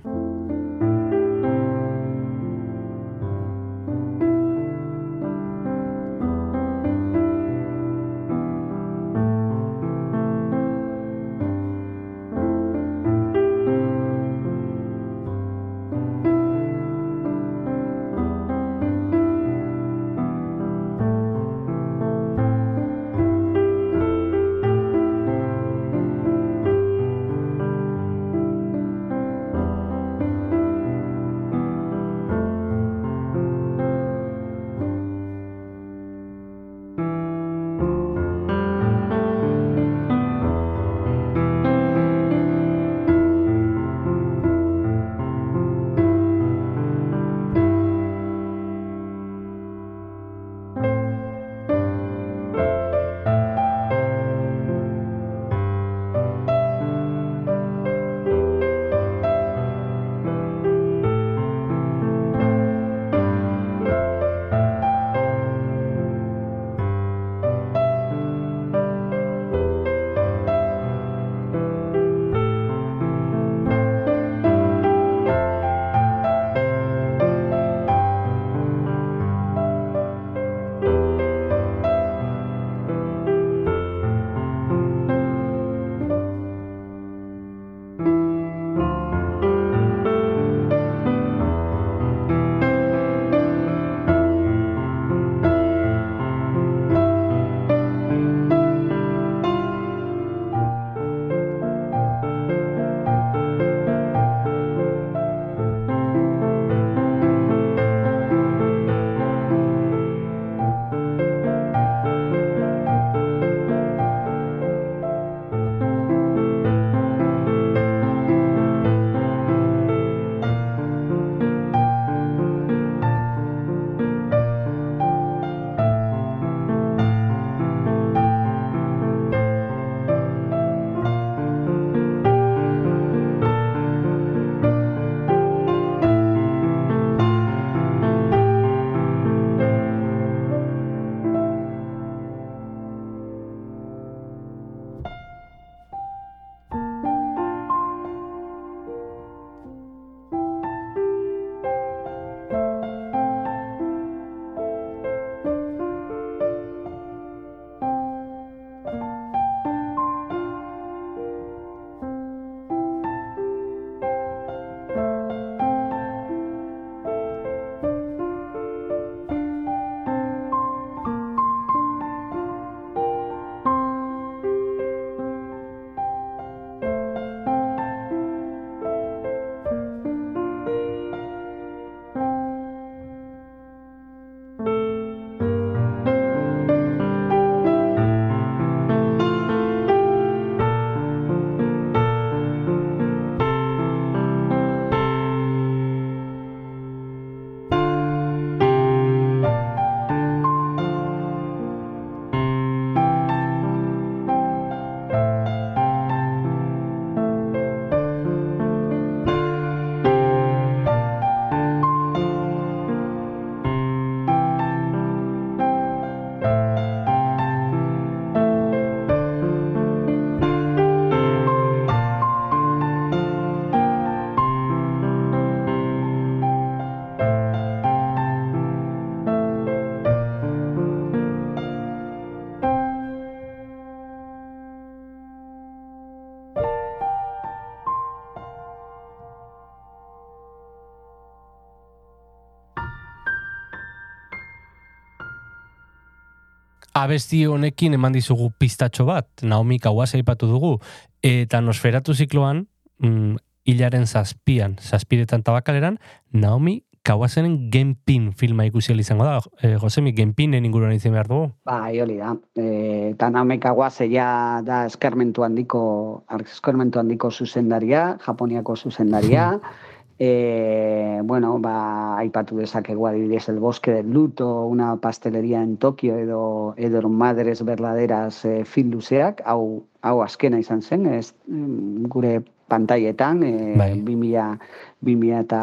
Abesti honekin eman dizugu piztatxo bat, Naomi Kawase aipatu dugu, eta nosferatu zikloan, mm, hilaren zazpian, zazpiretan tabakaleran, Naomi Kawaseren Genpin filma ikusi izango da. E, Josemi, Genpinen inguruan izan behar dugu? Bai, hori da. E, eta Naomi Kawase ja da eskarmentu handiko, eskarmentu handiko zuzendaria, Japoniako zuzendaria, E, bueno, ba, aipatu dezakegu adibidez el bosque del luto, una pastelería en Tokio edo edo madres verdaderas e, film luzeak, hau, hau azkena izan zen, ez, mm, gure pantailetan, e, Bai. 2000, 2000 eta,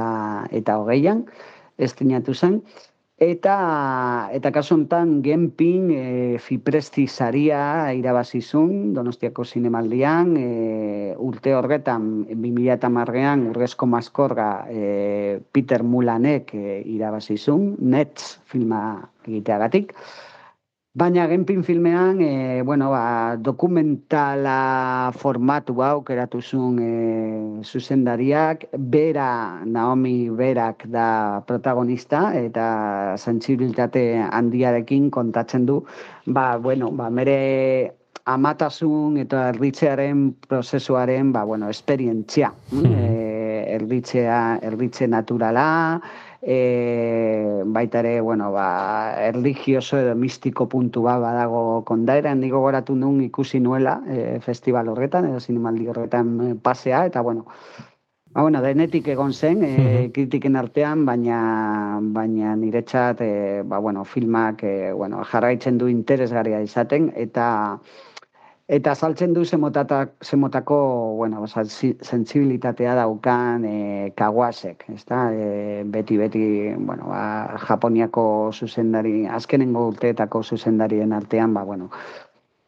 eta hogeian, estrenatu zen. Eta, eta kasu honetan Genpin e, Fipresti saria irabazizun Donostiako zinemaldian, e, urte horretan, 2000 eta marrean, urrezko maskorga e, Peter Mulanek e, irabazizun, Nets filma egiteagatik. Baina Genpin filmean, e, bueno, ba, dokumentala formatu hau keratu zuen e, zuzendariak, bera, Naomi berak da protagonista, eta sentsibilitate handiarekin kontatzen du, ba, bueno, ba, mere amatasun eta erditzearen prozesuaren, ba, bueno, esperientzia. Mhm. E, erditzea, erditze naturala, e, baita ere, bueno, ba, erligioso edo mistiko puntu bat badago kondaera, handik gogoratu nun ikusi nuela e, festival horretan, edo zinemaldi horretan e, pasea, eta bueno, Ba, bueno, denetik egon zen, e, kritiken artean, baina, baina niretzat, e, ba, bueno, filmak e, bueno, jarraitzen du interesgarria izaten, eta eta saltzen du zemotatak, zemotako, bueno, sensi- sensibilitatea daukan e, kaguasek, ezta? E, beti, beti, bueno, ba, Japoniako zuzendari, azkenengo urteetako zuzendarien artean, ba, bueno,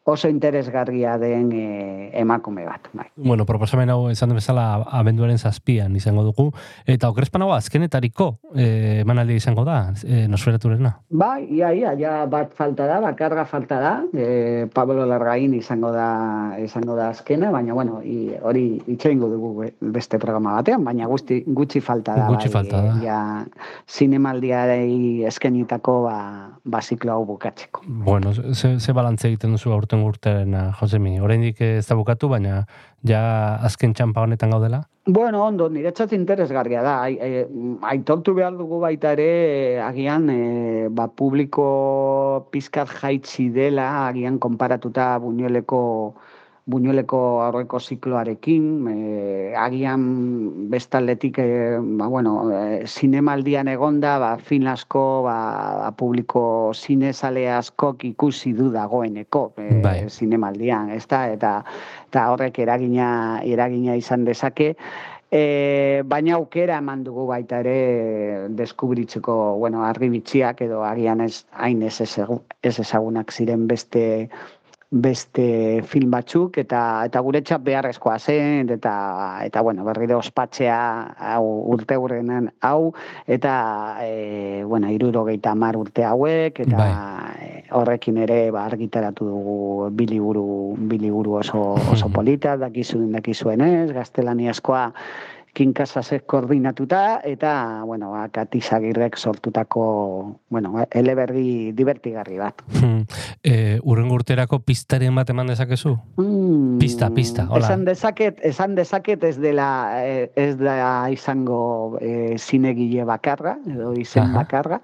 oso interesgarria den e, emakume bat, bai. Bueno, proposamen hau esan den bezala abenduaren zazpian izango dugu. Eta okrespan hau azkenetariko e, emanaldia izango da, e, nosferaturena. Bai, ia, ia, ja bat falta da, bakarra falta da, e, Pablo Larraín izango da izango da azkena, baina bueno, i, hori itxeingo dugu be- beste programa batean, baina guzti, gutxi falta da. Gutxi falta da. Ja, zinemaldiarei eskenitako ba, ba ziklo hau bukatzeko. Bueno, ze, ze balantze egiten duzu aurten urtearen, Josemi? Oraindik ez da bukatu, baina ja azken txampa honetan gaudela? Bueno, ondo, niretzat interesgarria da. Ai, aitortu behar dugu baita ere, eh, agian, e, ba, publiko pizkat jaitsi dela, agian konparatuta buñueleko Buñueleko aurreko zikloarekin, e, agian bestaldetik, e, ba, bueno, e, zinemaldian egonda, ba, film asko, ba, ba, publiko zinezale askok ikusi du dagoeneko e, Bai. zinemaldian, ezta? Eta, eta horrek eragina, eragina izan dezake. E, baina aukera eman dugu baita ere deskubritzeko, bueno, argibitziak edo agian ez hain ez ezagunak ziren beste beste film batzuk eta eta guretzat beharrezkoa zen eta eta bueno berriro ospatzea hau urte hurrenan hau eta e, bueno 70 urte hauek eta e, horrekin ere ba argitaratu dugu bi liburu bi liburu oso oso polita dakizuen dakizuenez gaztelaniazkoa kinkasasek koordinatuta eta bueno ba Katizagirrek sortutako bueno eleberri divertigarri bat. Hmm. E, urrengo urterako pistaren bat eman dezakezu? Mm, Pista, pista, hola. Esan dezaket, esan dezaket ez dela eh, ez da izango eh, zinegile bakarra edo izen Aha. bakarra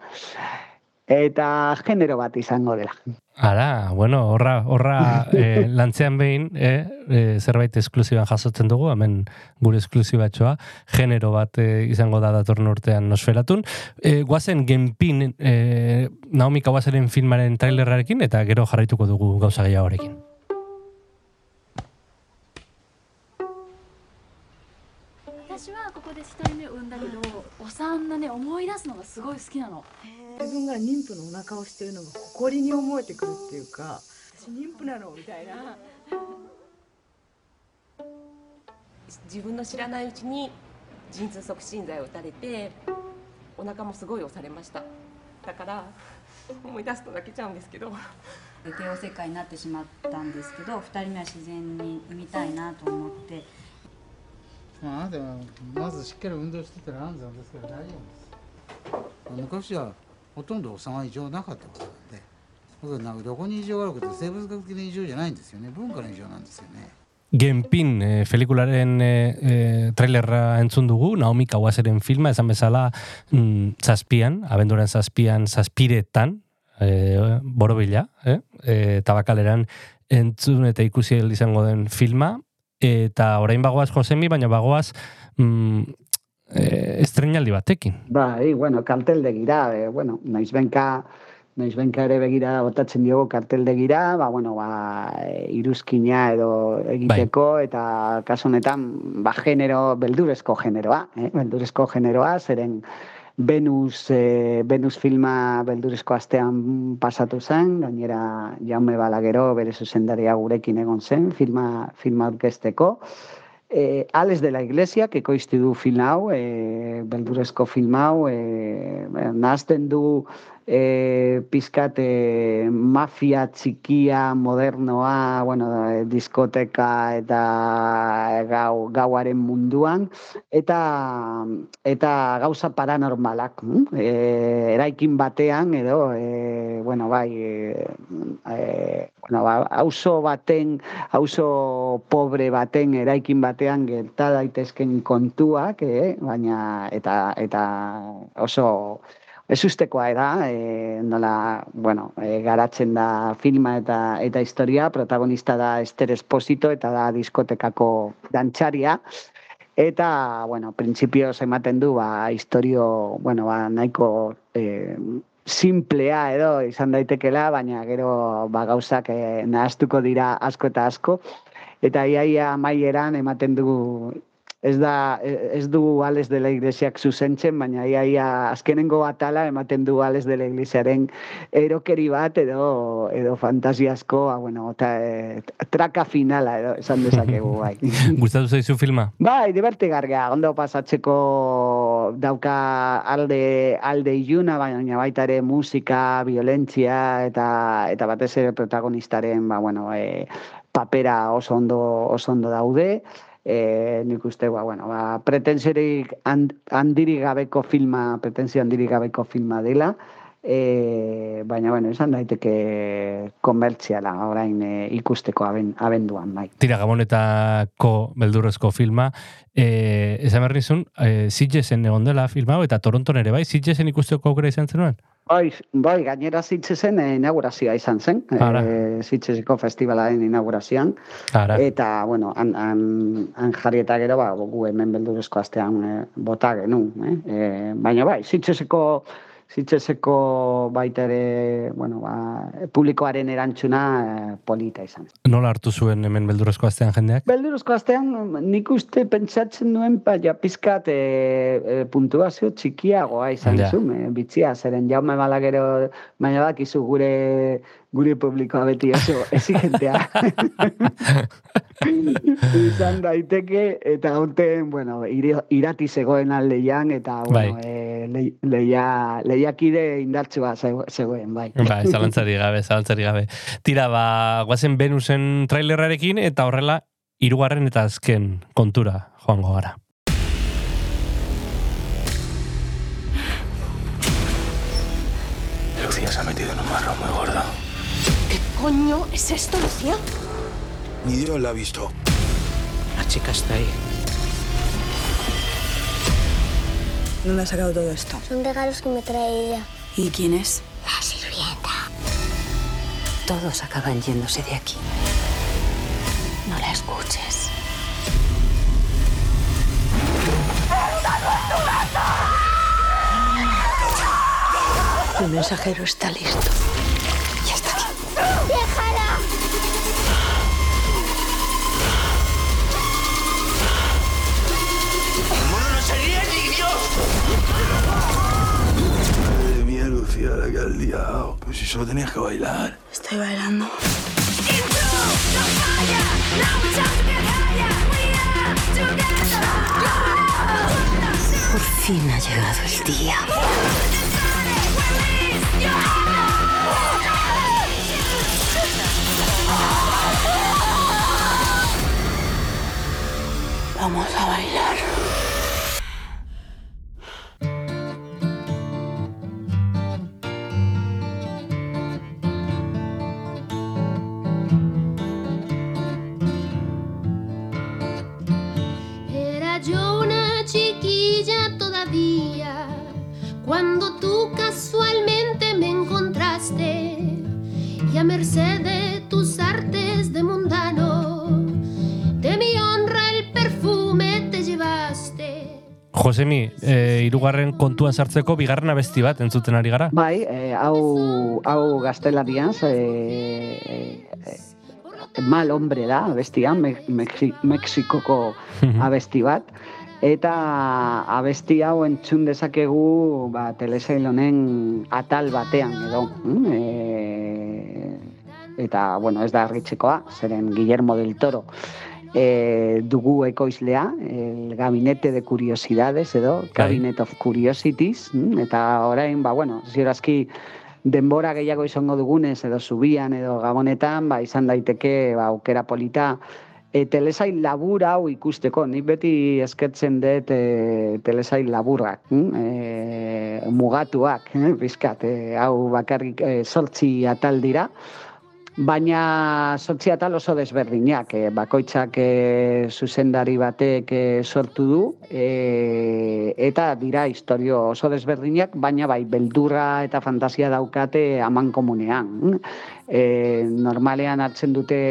eta genero bat izango dela. Ara, bueno, horra, horra e, lantzean behin, e, e, zerbait esklusiban jasotzen dugu, hemen gure esklusibatxoa, genero bat e, izango da datorren urtean nosferatun. E, guazen genpin e, Naomi Kawaseren filmaren trailerrarekin, eta gero jarraituko dugu gauza gehiagorekin. 私はここで一人目を産んだけど、お産のね思い出すのがすごい好きなの 自分が妊婦のお腹をしてるのが誇りに思えてくるっていうか。私妊婦なのみたいな。自分の知らないうちに陣痛促進剤を打たれてお腹もすごい押されました。だから思い出すと泣けちゃうんですけど。帝王切開になってしまったんですけど2人目は自然に産みたいなと思って。まあ、あなたはまずしっかり運動してたら安産ですから大丈夫です。昔はほとんどお産は異常なかったからね 僕なんかどこに異常があるかって生物学的な異常じゃないんですよね文化の異常なんですよね Genpin, e, pelikularen e, e, trailerra entzun dugu, Naomi Kawaseren filma, esan bezala mm, zazpian, abenduran zazpian, zazpiretan, e, borobila, eh? e, tabakaleran entzun eta ikusi ahal izango den filma, eta orain bagoaz Josemi, baina bagoaz mm, e, estrenaldi batekin. Bai, bueno, karteldegira, e, bueno, naiz benka, naiz benka ere begira botatzen diogu karteldegira, ba, bueno, ba, e, iruzkina edo egiteko, eta kasu honetan, ba, genero, beldurezko generoa, eh? beldurezko generoa, zeren Venus, e, Venus filma beldurezko astean pasatu zen, gainera Jaume Balagero bere zuzendaria gurekin egon zen, filma, filma aurkezteko. E, Ales de la Iglesia, ekoizti du film hau, e, beldurezko film hau, e, nahazten du e, pizkat e, mafia txikia, modernoa, bueno, e, diskoteka eta gau, gauaren munduan, eta eta gauza paranormalak, e, eraikin batean, edo, e, bueno, bai, e, e, bueno, ba, auzo baten, auzo pobre baten, eraikin batean gerta daitezken kontuak, eh? baina, eta, eta oso, Ez ustekoa da, e, nola, bueno, e, garatzen da filma eta eta historia, protagonista da Ester Esposito eta da diskotekako dantxaria. Eta, bueno, printzipioz ematen du, ba, historio, bueno, ba, nahiko e, simplea edo izan daitekela, baina gero ba, gauzak e, nahaztuko dira asko eta asko. Eta iaia maieran ematen du ez da ez du Ales de la Iglesiak zuzentzen, baina ia, ia azkenengo atala ematen du Ales de la Iglesiaren erokeri bat edo edo fantasiasko, ah, bueno, eta e, traka finala edo esan dezakegu bai. Gustatu zaizu filma? Bai, divertigarria, ondo pasatzeko dauka alde alde iluna, baina baita ere musika, violentzia eta eta batez ere protagonistaren, ba bueno, e, papera oso ondo oso ondo daude e, nik uste, ba, bueno, ba, pretensiorik hand, handirik gabeko filma, pretensio handirik gabeko filma dela, e, baina, bueno, esan daiteke komertziala orain e, ikusteko aben, abenduan, bai. Tira Gabonetako beldurrezko filma, e, esan berri zun, e, egon dela filma, eta Toronton ere, bai? Sitgesen ikusteko aukera izan zenuen? Bai, bai, gainera zitzesen eh, inaugurazioa izan zen, eh, zitzeseko festivalaren inaugurazioan. Ara. Eta, bueno, han, han, han jarri eta gero, ba, gu hemen beldurezko astean eh, bota genuen. Eh? Eh, baina bai, zitzeseko zitzeseko baita ere, bueno, ba, publikoaren erantzuna eh, polita izan. Nola hartu zuen hemen beldurrezko astean jendeak? Beldurrezko astean nik uste pentsatzen duen ja pizkat e, e, puntuazio txikiagoa izan Ja. zuen, e, bitzia, zeren jaume balagero, baina bakizu gure gure publikoa beti oso exigentea. izan daiteke, eta aurten, bueno, irati zegoen aldean, eta, bueno, Bai. e, le, leia, lehiakide indartsua zego- zegoen, bai. Bai, zalantzari gabe, zalantzari gabe. Tira, ba, guazen Venusen trailerrarekin, eta horrela, hirugarren eta azken kontura joango gara. Lucía se ha metido en un marrón muy gordo. ¿Qué coño es esto, Lucía? Ni Dios la ha visto. La chica está ahí. ¿Dónde ha sacado todo esto? Son regalos que me trae ella. ¿Y quién es? La sirvienta. Todos acaban yéndose de aquí. No la escuches. El mensajero está listo. Has liado. Pues si solo tenías que bailar. Estoy bailando. Por fin ha llegado el día. Vamos a bailar. Josemi, e, irugarren kontuan sartzeko bigarren abesti bat entzuten ari gara? Bai, eh, hau, hau gaztelanian, eh, eh, mal hombre da, abestia, Me Mexi Mexikoko abesti bat. Eta abesti hau entzun dezakegu ba, telesail honen atal batean edo. E, eta, bueno, ez da argitzekoa, zeren Guillermo del Toro e, dugu ekoizlea, el Gabinete de Curiosidades edo, Cabinet of Curiosities, mm, eta orain, ba, bueno, ziorazki denbora gehiago izango dugunez edo zubian edo gabonetan, ba, izan daiteke ba, aukera polita e, telesail labur hau ikusteko. Nik beti eskertzen dut e, telesail laburrak, mm? e, mugatuak, eh, bizkat, e, hau bakarrik e, sortzi atal dira, Baina sortzi atal oso desberdinak, eh, bakoitzak eh, zuzendari batek eh, sortu du, eh, eta dira historio oso desberdinak, baina bai beldurra eta fantasia daukate aman komunean. Eh, normalean hartzen dute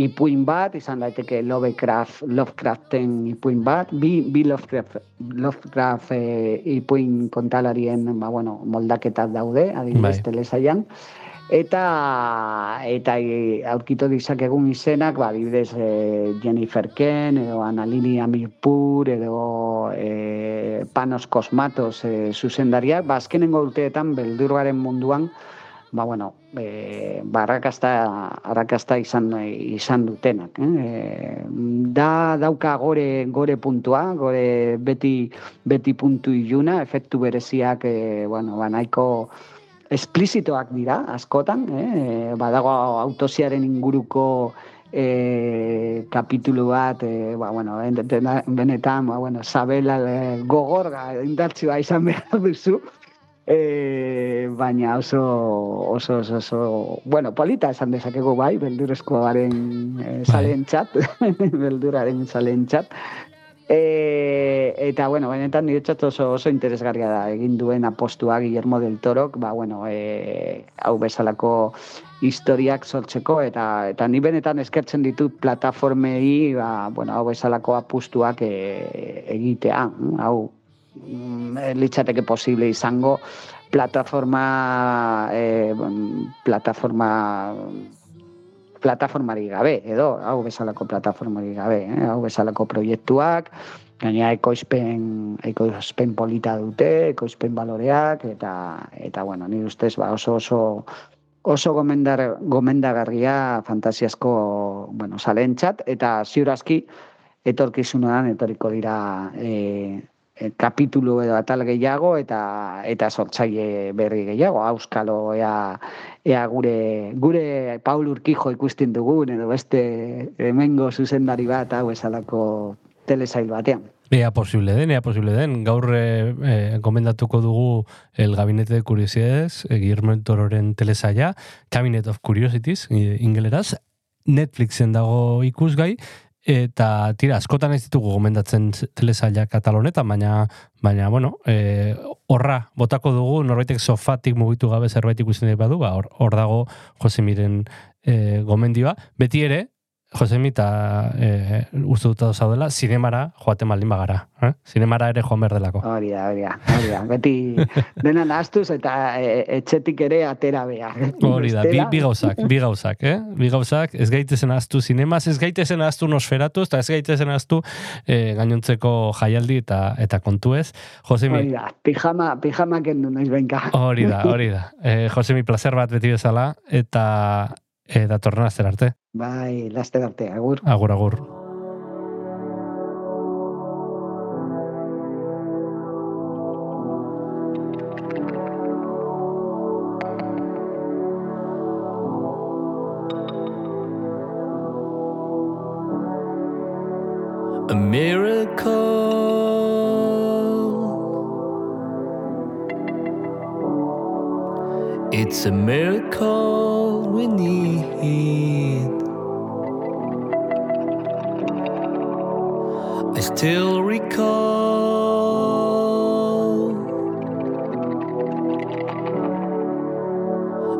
ipuin bat, izan daiteke Lovecraft, Lovecraften ipuin bat, bi, bi Lovecraft, Lovecraft eh, ipuin kontalarien ba, bueno, moldaketak daude, adibidez Bai. telesaian, eta eta e, aurkitu dizakegun izenak, ba, adibidez e, Jennifer Ken, edo Analini Amirpur, edo e, Panos Kosmatos e, zuzendariak, ba, azkenengo urteetan beldurgaren munduan, ba, bueno, e, ba, arrakasta, arrakasta izan, izan dutenak. Eh? E, da dauka gore, gore puntua, gore beti, beti puntu iluna, efektu bereziak, e, bueno, ba, nahiko esplizitoak dira, askotan, eh? badago autosiaren inguruko e, kapitulu bat, e, ba, bueno, benetan, ba, bueno, sabela e, gogorga indartzua izan behar duzu, e, baina oso, oso, oso, oso, bueno, polita esan dezakegu bai, beldurrezkoaren e, zalentzat, belduraren zalentzat, E, eta, bueno, benetan niretzat oso, oso interesgarria da. Egin duen apostua Guillermo del Torok, ba, bueno, e, hau bezalako historiak sortzeko, eta eta ni benetan eskertzen ditut plataformei, ba, bueno, hau bezalako apustuak e, egitea, hau mm, litzateke posible izango plataforma e, plataforma plataformarik gabe, edo hau bezalako plataformarik gabe, eh? hau bezalako proiektuak, gaina ekoizpen, ekoizpen polita dute, ekoizpen baloreak, eta, eta bueno, nire ustez ba, oso oso oso gomendar, gomendagarria fantasiasko bueno, salentzat, eta ziurazki etorkizunean etorriko dira e, kapitulu edo atal gehiago eta eta sortzaile berri gehiago auskalo ea, ea gure gure Paul Urkijo ikusten dugun edo beste hemengo zuzendari bat hau esalako telesail batean. Ea posible den, ea posible den. Gaur e, e, gomendatuko dugu el Gabinete de Curiosidades, e, Guillermo Tororen telesaia, Cabinet of Curiosities, ingeleraz, Netflixen dago ikusgai, eta tira, askotan ez ditugu gomendatzen telesaila katalonetan, baina, baina bueno, e, horra botako dugu, norbaitek sofatik mugitu gabe zerbait ikusten badu, ba, hor, hor dago Josemiren e, gomendioa. Beti ere, Josemi eta e, uste dut zaudela, zinemara joaten baldin bagara. Eh? Zinemara ere joan behar delako. Hori da, hori da, hori da. Beti dena nahaztuz eta e, etxetik ere atera behar. Hori da, bi, bi gauzak, bi gauzak, eh? Bi gauzak, ez gaitezen aztu zinemaz, ez gaitezen aztu nosferatu, eta ez gaitezen aztu e, gainontzeko jaialdi eta eta kontuez. Josemi, Hori da, pijama, pijama kendu noiz benka. hori da, hori da. E, Josemi, placer bat beti bezala, eta e, datorren azter arte. Bai, laster arte, agur. Agur, agur. a miracle. It's a miracle we need. I still recall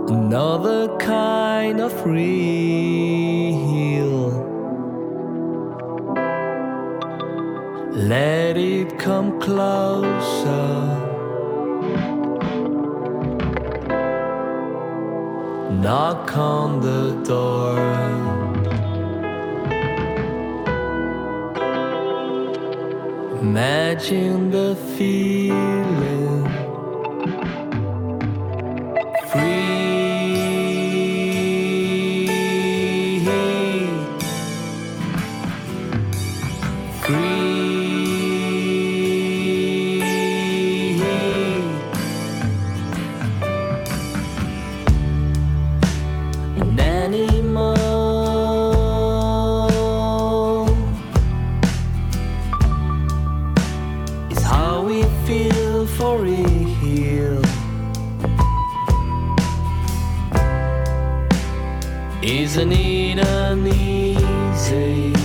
another kind of real. Let it come closer. Knock on the door. Imagine the feeling free, for a heel. Isn't it uneasy?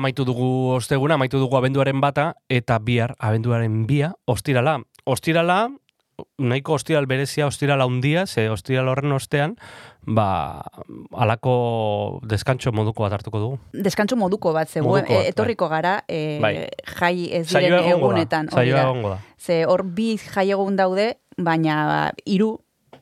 Amaitu dugu osteguna, amaitu dugu abenduaren bata, eta bihar abenduaren bia, ostirala. Ostirala, nahiko ostiral berezia, ostirala handia, ze ostiral horren ostean, ba, alako deskantxo moduko bat hartuko dugu. Deskantzu moduko bat, zego, Moduko bat, e, etorriko gara, e, Bai. jai ez diren egunetan. saioa egongo da. Ze hor bi jai egun daude, baina hiru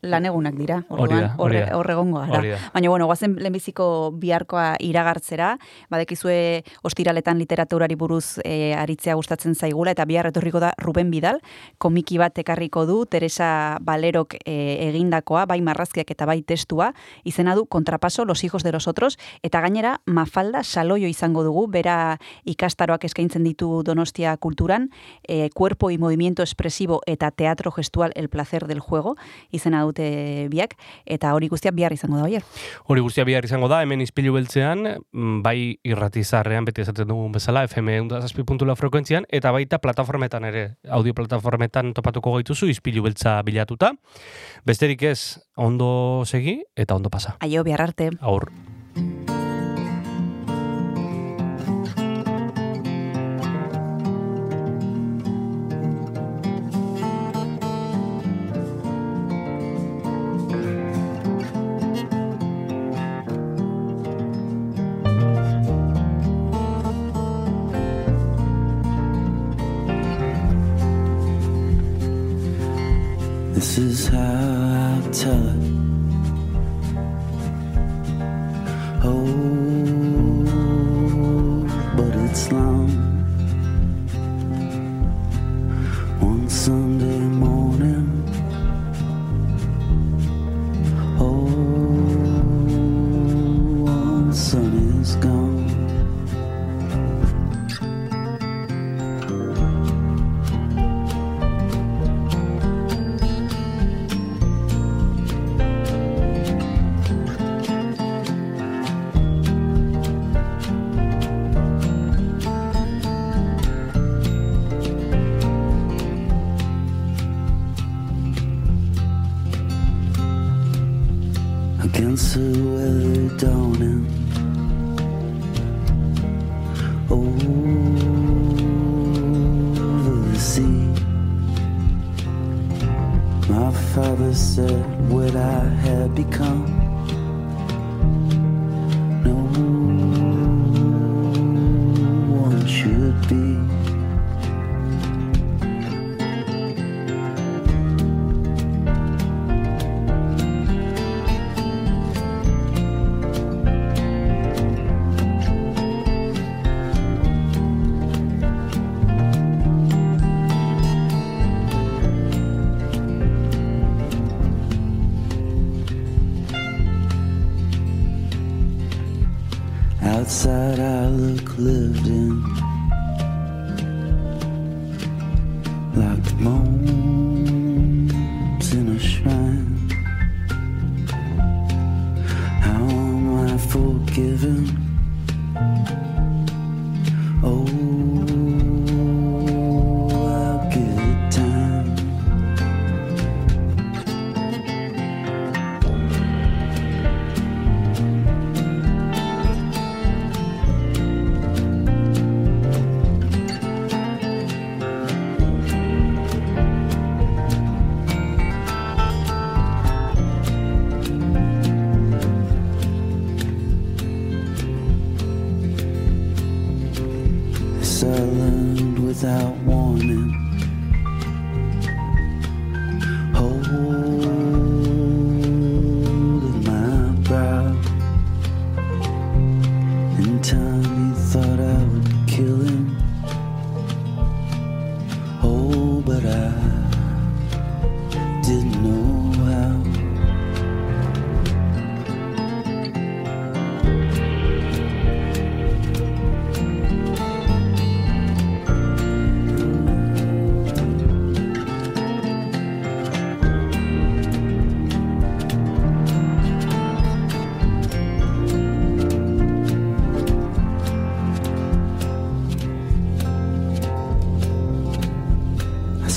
lan egunak dira. Orduan, hor egongo gara. Baina, bueno, guazen lehenbiziko biharkoa iragartzera, badekizue ostiraletan literaturari buruz e, aritzea gustatzen zaigula, eta bihar etorriko da Ruben Bidal, komiki bat ekarriko du, Teresa Balerok e, egindakoa, bai marrazkiak eta bai testua, izena du Kontrapaso, Los hijos de los otros, eta gainera Mafalda Saloio izango dugu, bera ikastaroak eskaintzen ditu Donostia kulturan, e, Cuerpo y movimiento expresivo eta teatro gestual El placer del juego, izena naute biak, eta hori guztia bihar izango da, oier. Hori guztia bihar izango da, hemen izpilu beltzean, mm, bai irratizarrean, beti esaten dugun bezala, FM undazazpi.la frekuentzian, eta baita plataformetan ere, audio plataformetan topatuko gaituzu, izpilu beltza bilatuta. Besterik ez, ondo segi eta ondo pasa. Aio, bihar arte. Aur.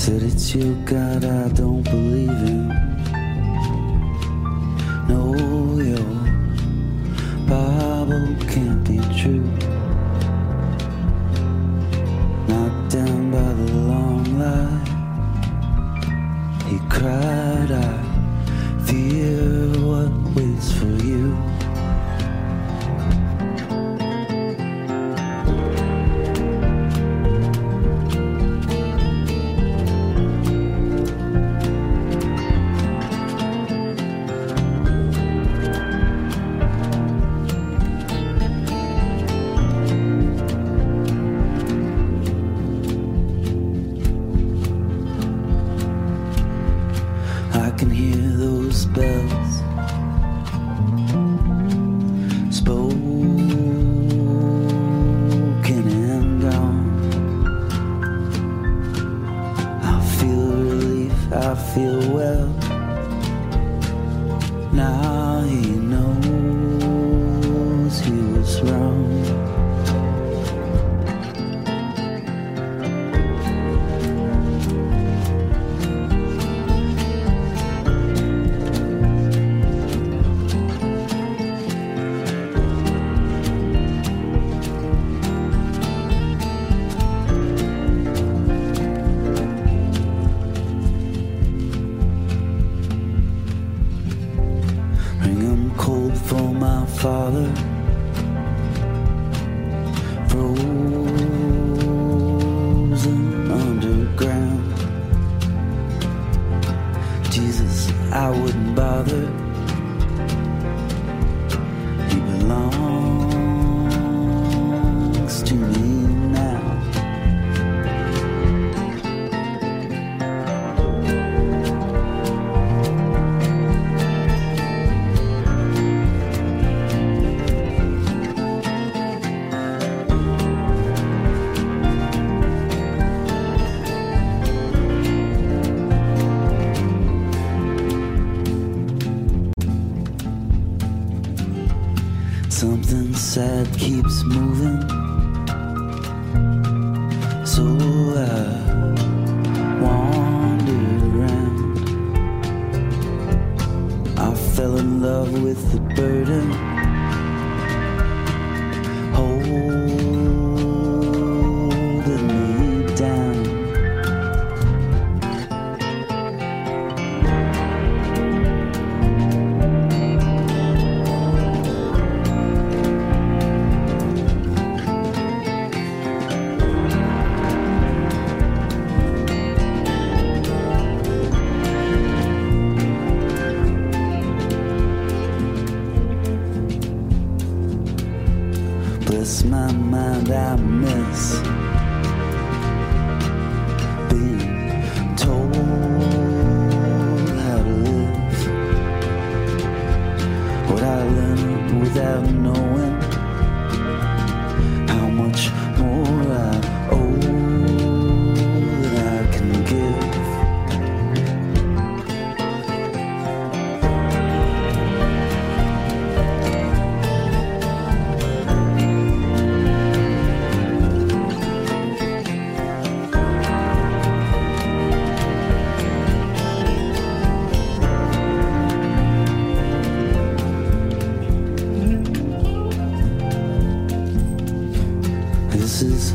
Said it's your God I don't believe in. No, your Bible can't be true. Keeps moving.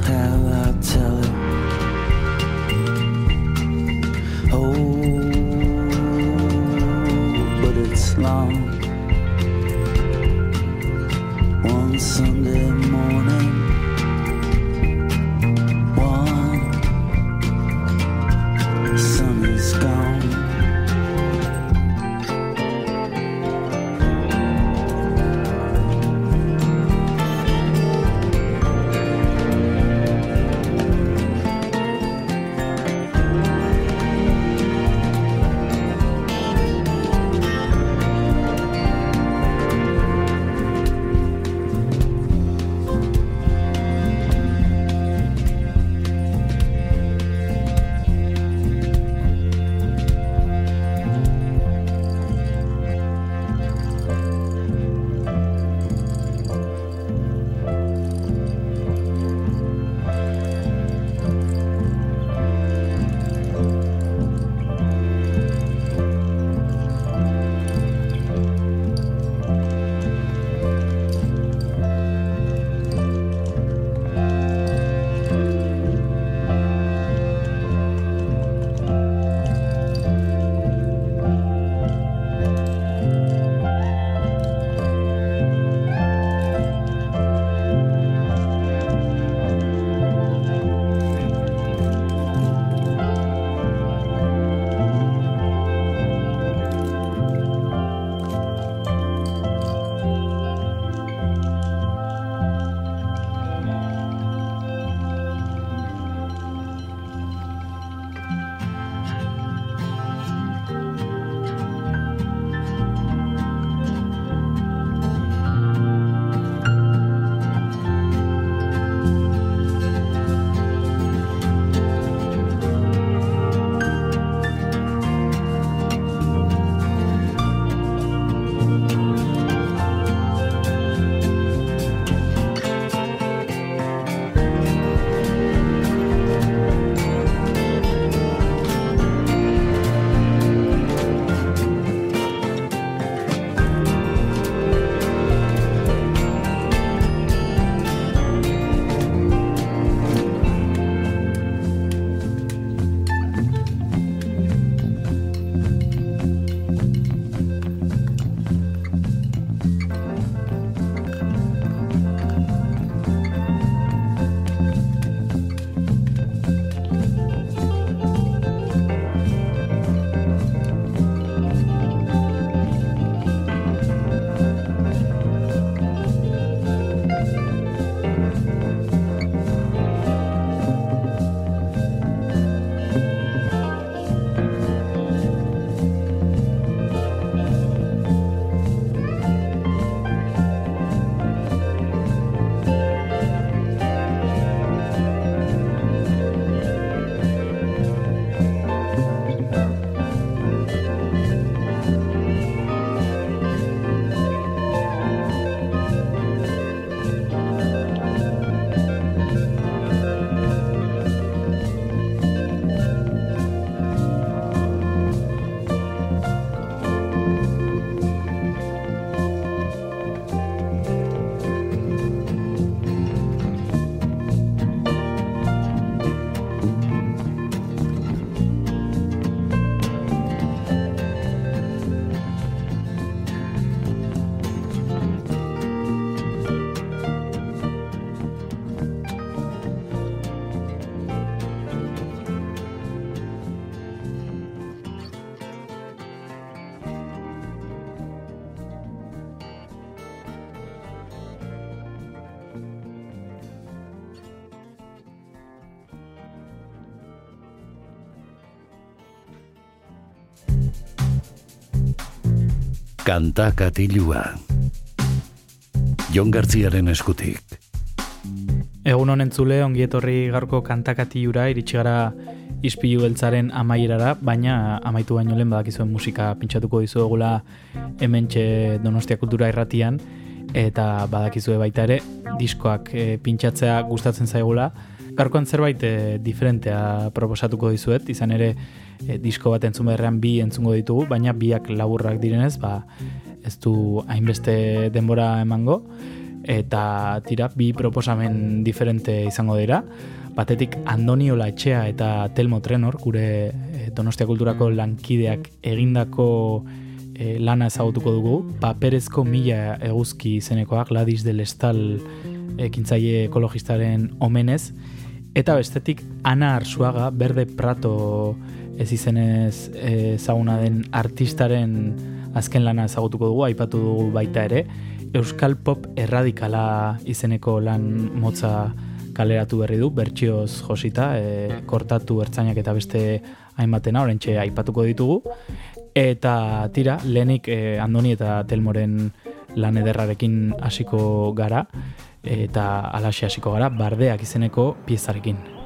tell, I tell Kanta katilua. Jon Gartziaren eskutik. Egun honen zule, ongi etorri gaurko kantakatiura, iritsi gara ispilu beltzaren amaierara, baina amaitu baino lehen badakizuen musika pintxatuko dizuegula hementxe Donostia Kultura irratian, eta badakizue baita ere, diskoak e, pintxatzea gustatzen zaigula. Gaurkoan zerbait e, diferentea proposatuko dizuet, izan ere e, disko bat entzun beharrean bi entzungo ditugu, baina biak laburrak direnez, ba, ez du hainbeste denbora emango, eta tira, bi proposamen diferente izango dira. Batetik Andoniola Etxea eta Telmo Trenor, gure e, Donostia Kulturako lankideak egindako e, lana ezagutuko dugu, paperezko mila eguzki izenekoak, Gladys del Estal ekintzaile ekologistaren omenez, eta bestetik Ana Arsuaga, Berde Prato ez izenez ezaguna den artistaren azken lana ezagutuko dugu, aipatu dugu baita ere, Euskal Pop erradikala izeneko lan motza kaleratu berri du, bertsioz josita, e, kortatu ertzainak eta beste hainbatena, orentxe aipatuko ditugu. Eta tira, lehenik e, Andoni eta Telmoren lan ederrarekin hasiko gara, eta alaxe hasiko gara, bardeak izeneko piezarekin.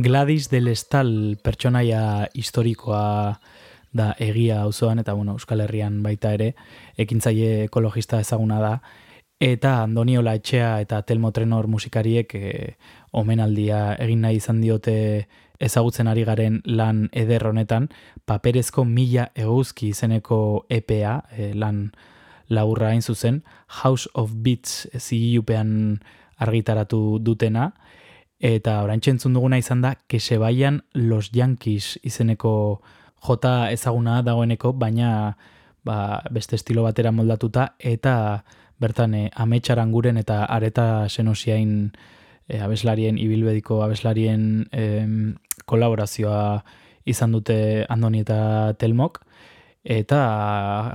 Gladys del Estal pertsonaia historikoa da egia auzoan eta bueno, Euskal Herrian baita ere ekintzaile ekologista ezaguna da. Eta Andoniola Etxea eta Telmo Trenor musikariek e, omenaldia egin nahi izan diote ezagutzen ari garen lan eder honetan. Paperezko mila eguzki izeneko EPA e, lan laburra hain zuzen. House of Beats zigilupean argitaratu dutena eta orain txentzun duguna izan da Kesebaian Los Yankees izeneko jota ezaguna dagoeneko, baina ba, beste estilo batera moldatuta eta bertan e, ametsaran guren eta areta senosiain e, abeslarien, ibilbediko abeslarien e, kolaborazioa izan dute Andoni eta Telmok. Eta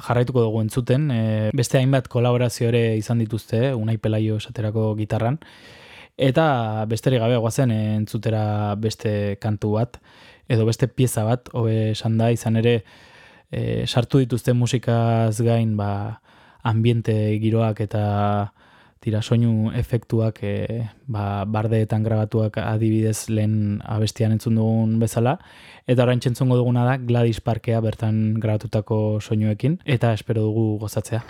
jarraituko dugu entzuten e, beste hainbat kolaborazio ere izan dituzte Unai Pelaio esaterako gitarran eta besterik gabe guazen entzutera beste kantu bat edo beste pieza bat, hobe esan da, izan ere e, sartu dituzte musikaz gain ba, ambiente giroak eta tira soinu efektuak e, ba, bardeetan grabatuak adibidez lehen abestian entzun dugun bezala. Eta orain txentzungo duguna da Gladys Parkea bertan grabatutako soinuekin eta espero dugu gozatzea.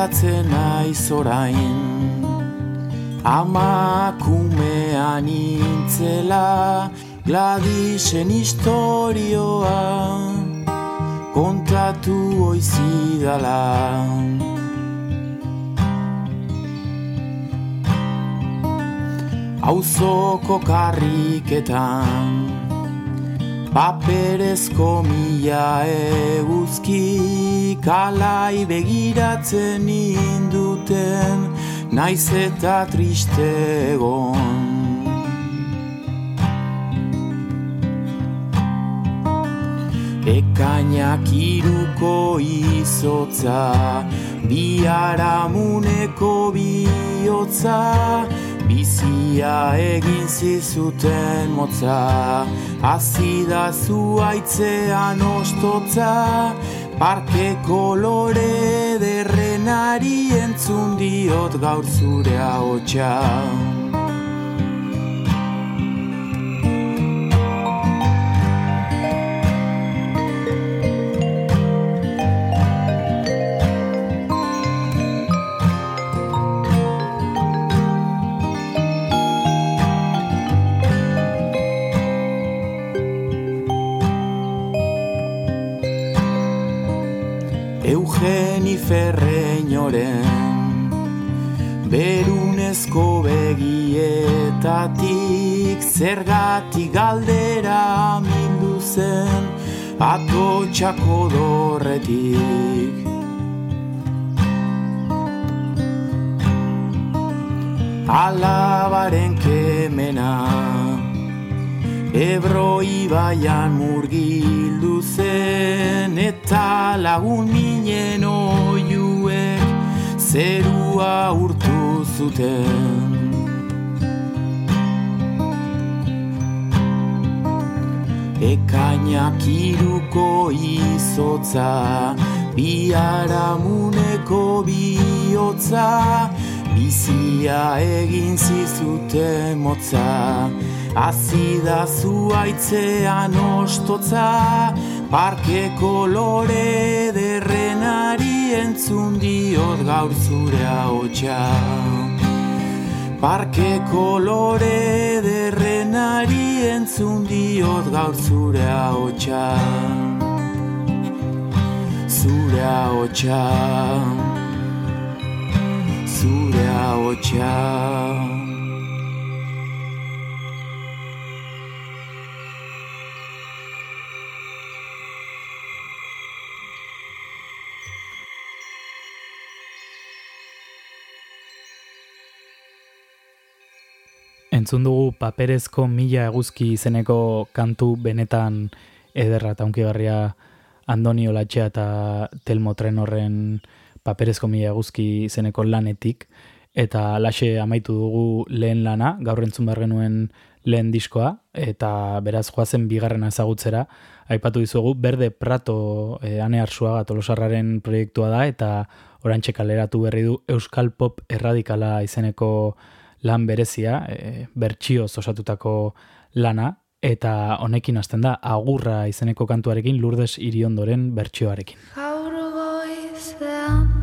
Akordatzen naiz orain. Amakumean intzela Gladisen historioa kontatu oizidala. Auzoko karriketan Paperezko mila eguzki Kalai begiratzen induten Naiz eta triste egon. Ekainak iruko izotza Biaramuneko bihotza Bizia egin zizuten motza. Azida zuaitzean ostotza Parke kolore derrenari entzun diot gaur zure ahotsa zuten. Ekainak iruko izotza, biaramuneko bihotza, bizia egin zizuten motza. Azida zuaitzean ostotza, parke kolore derrenari entzun diot gaur zure ahotsa. Parke kolore derrenari entzun diot gaur zure ahotsa. Zure ahotsa. Zure ahotsa. Entzun dugu paperezko mila eguzki izeneko kantu benetan ederra eta unkigarria Andoni Olatxea eta Telmo Trenorren paperezko mila eguzki izeneko lanetik. Eta laxe amaitu dugu lehen lana, gaur entzun behar genuen lehen diskoa eta beraz joazen bigarrena ezagutzera. Aipatu dizugu Berde Prato e, ane arsuaga tolosarraren proiektua da eta orantxe kaleratu berri du Euskal Pop erradikala izeneko lan berezia, e, bertsioz osatutako lana, eta honekin hasten da agurra izeneko kantuarekin Lourdes Iriondoren bertsioarekin. Gaur goizean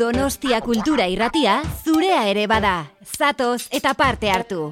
Donostia kultura irratia zurea ere bada. Zatoz eta parte hartu.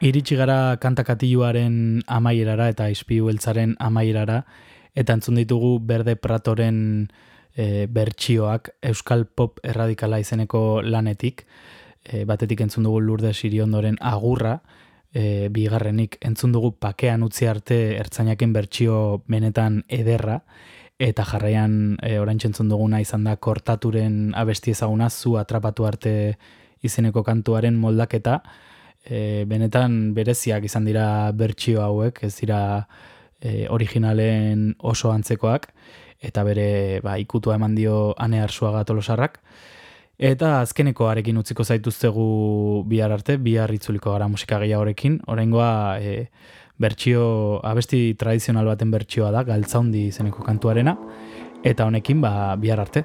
Iritsi gara kantakatiluaren amaierara eta izpiu beltzaren amaierara, eta entzun ditugu Berde Pratoren e, bertsioak Euskal Pop Erradikala izeneko lanetik, e, batetik entzun dugu Lourdes Iriondoren agurra, e, bigarrenik entzun dugu pakean utzi arte ertzainaken bertsio benetan ederra, eta jarraian e, orain entzun duguna izan da kortaturen abesti ezaguna zu atrapatu arte izeneko kantuaren moldaketa, e, benetan bereziak izan dira bertsio hauek, ez dira e, originalen oso antzekoak, eta bere ba, ikutua eman dio ane arsuaga tolosarrak. Eta azkeneko arekin utziko zaituztegu bihar arte, bihar itzuliko gara musika gehiagorekin, oraingoa e, bertsio, abesti tradizional baten bertsioa da, galtzaundi izeneko kantuarena, eta honekin, ba, bihar arte.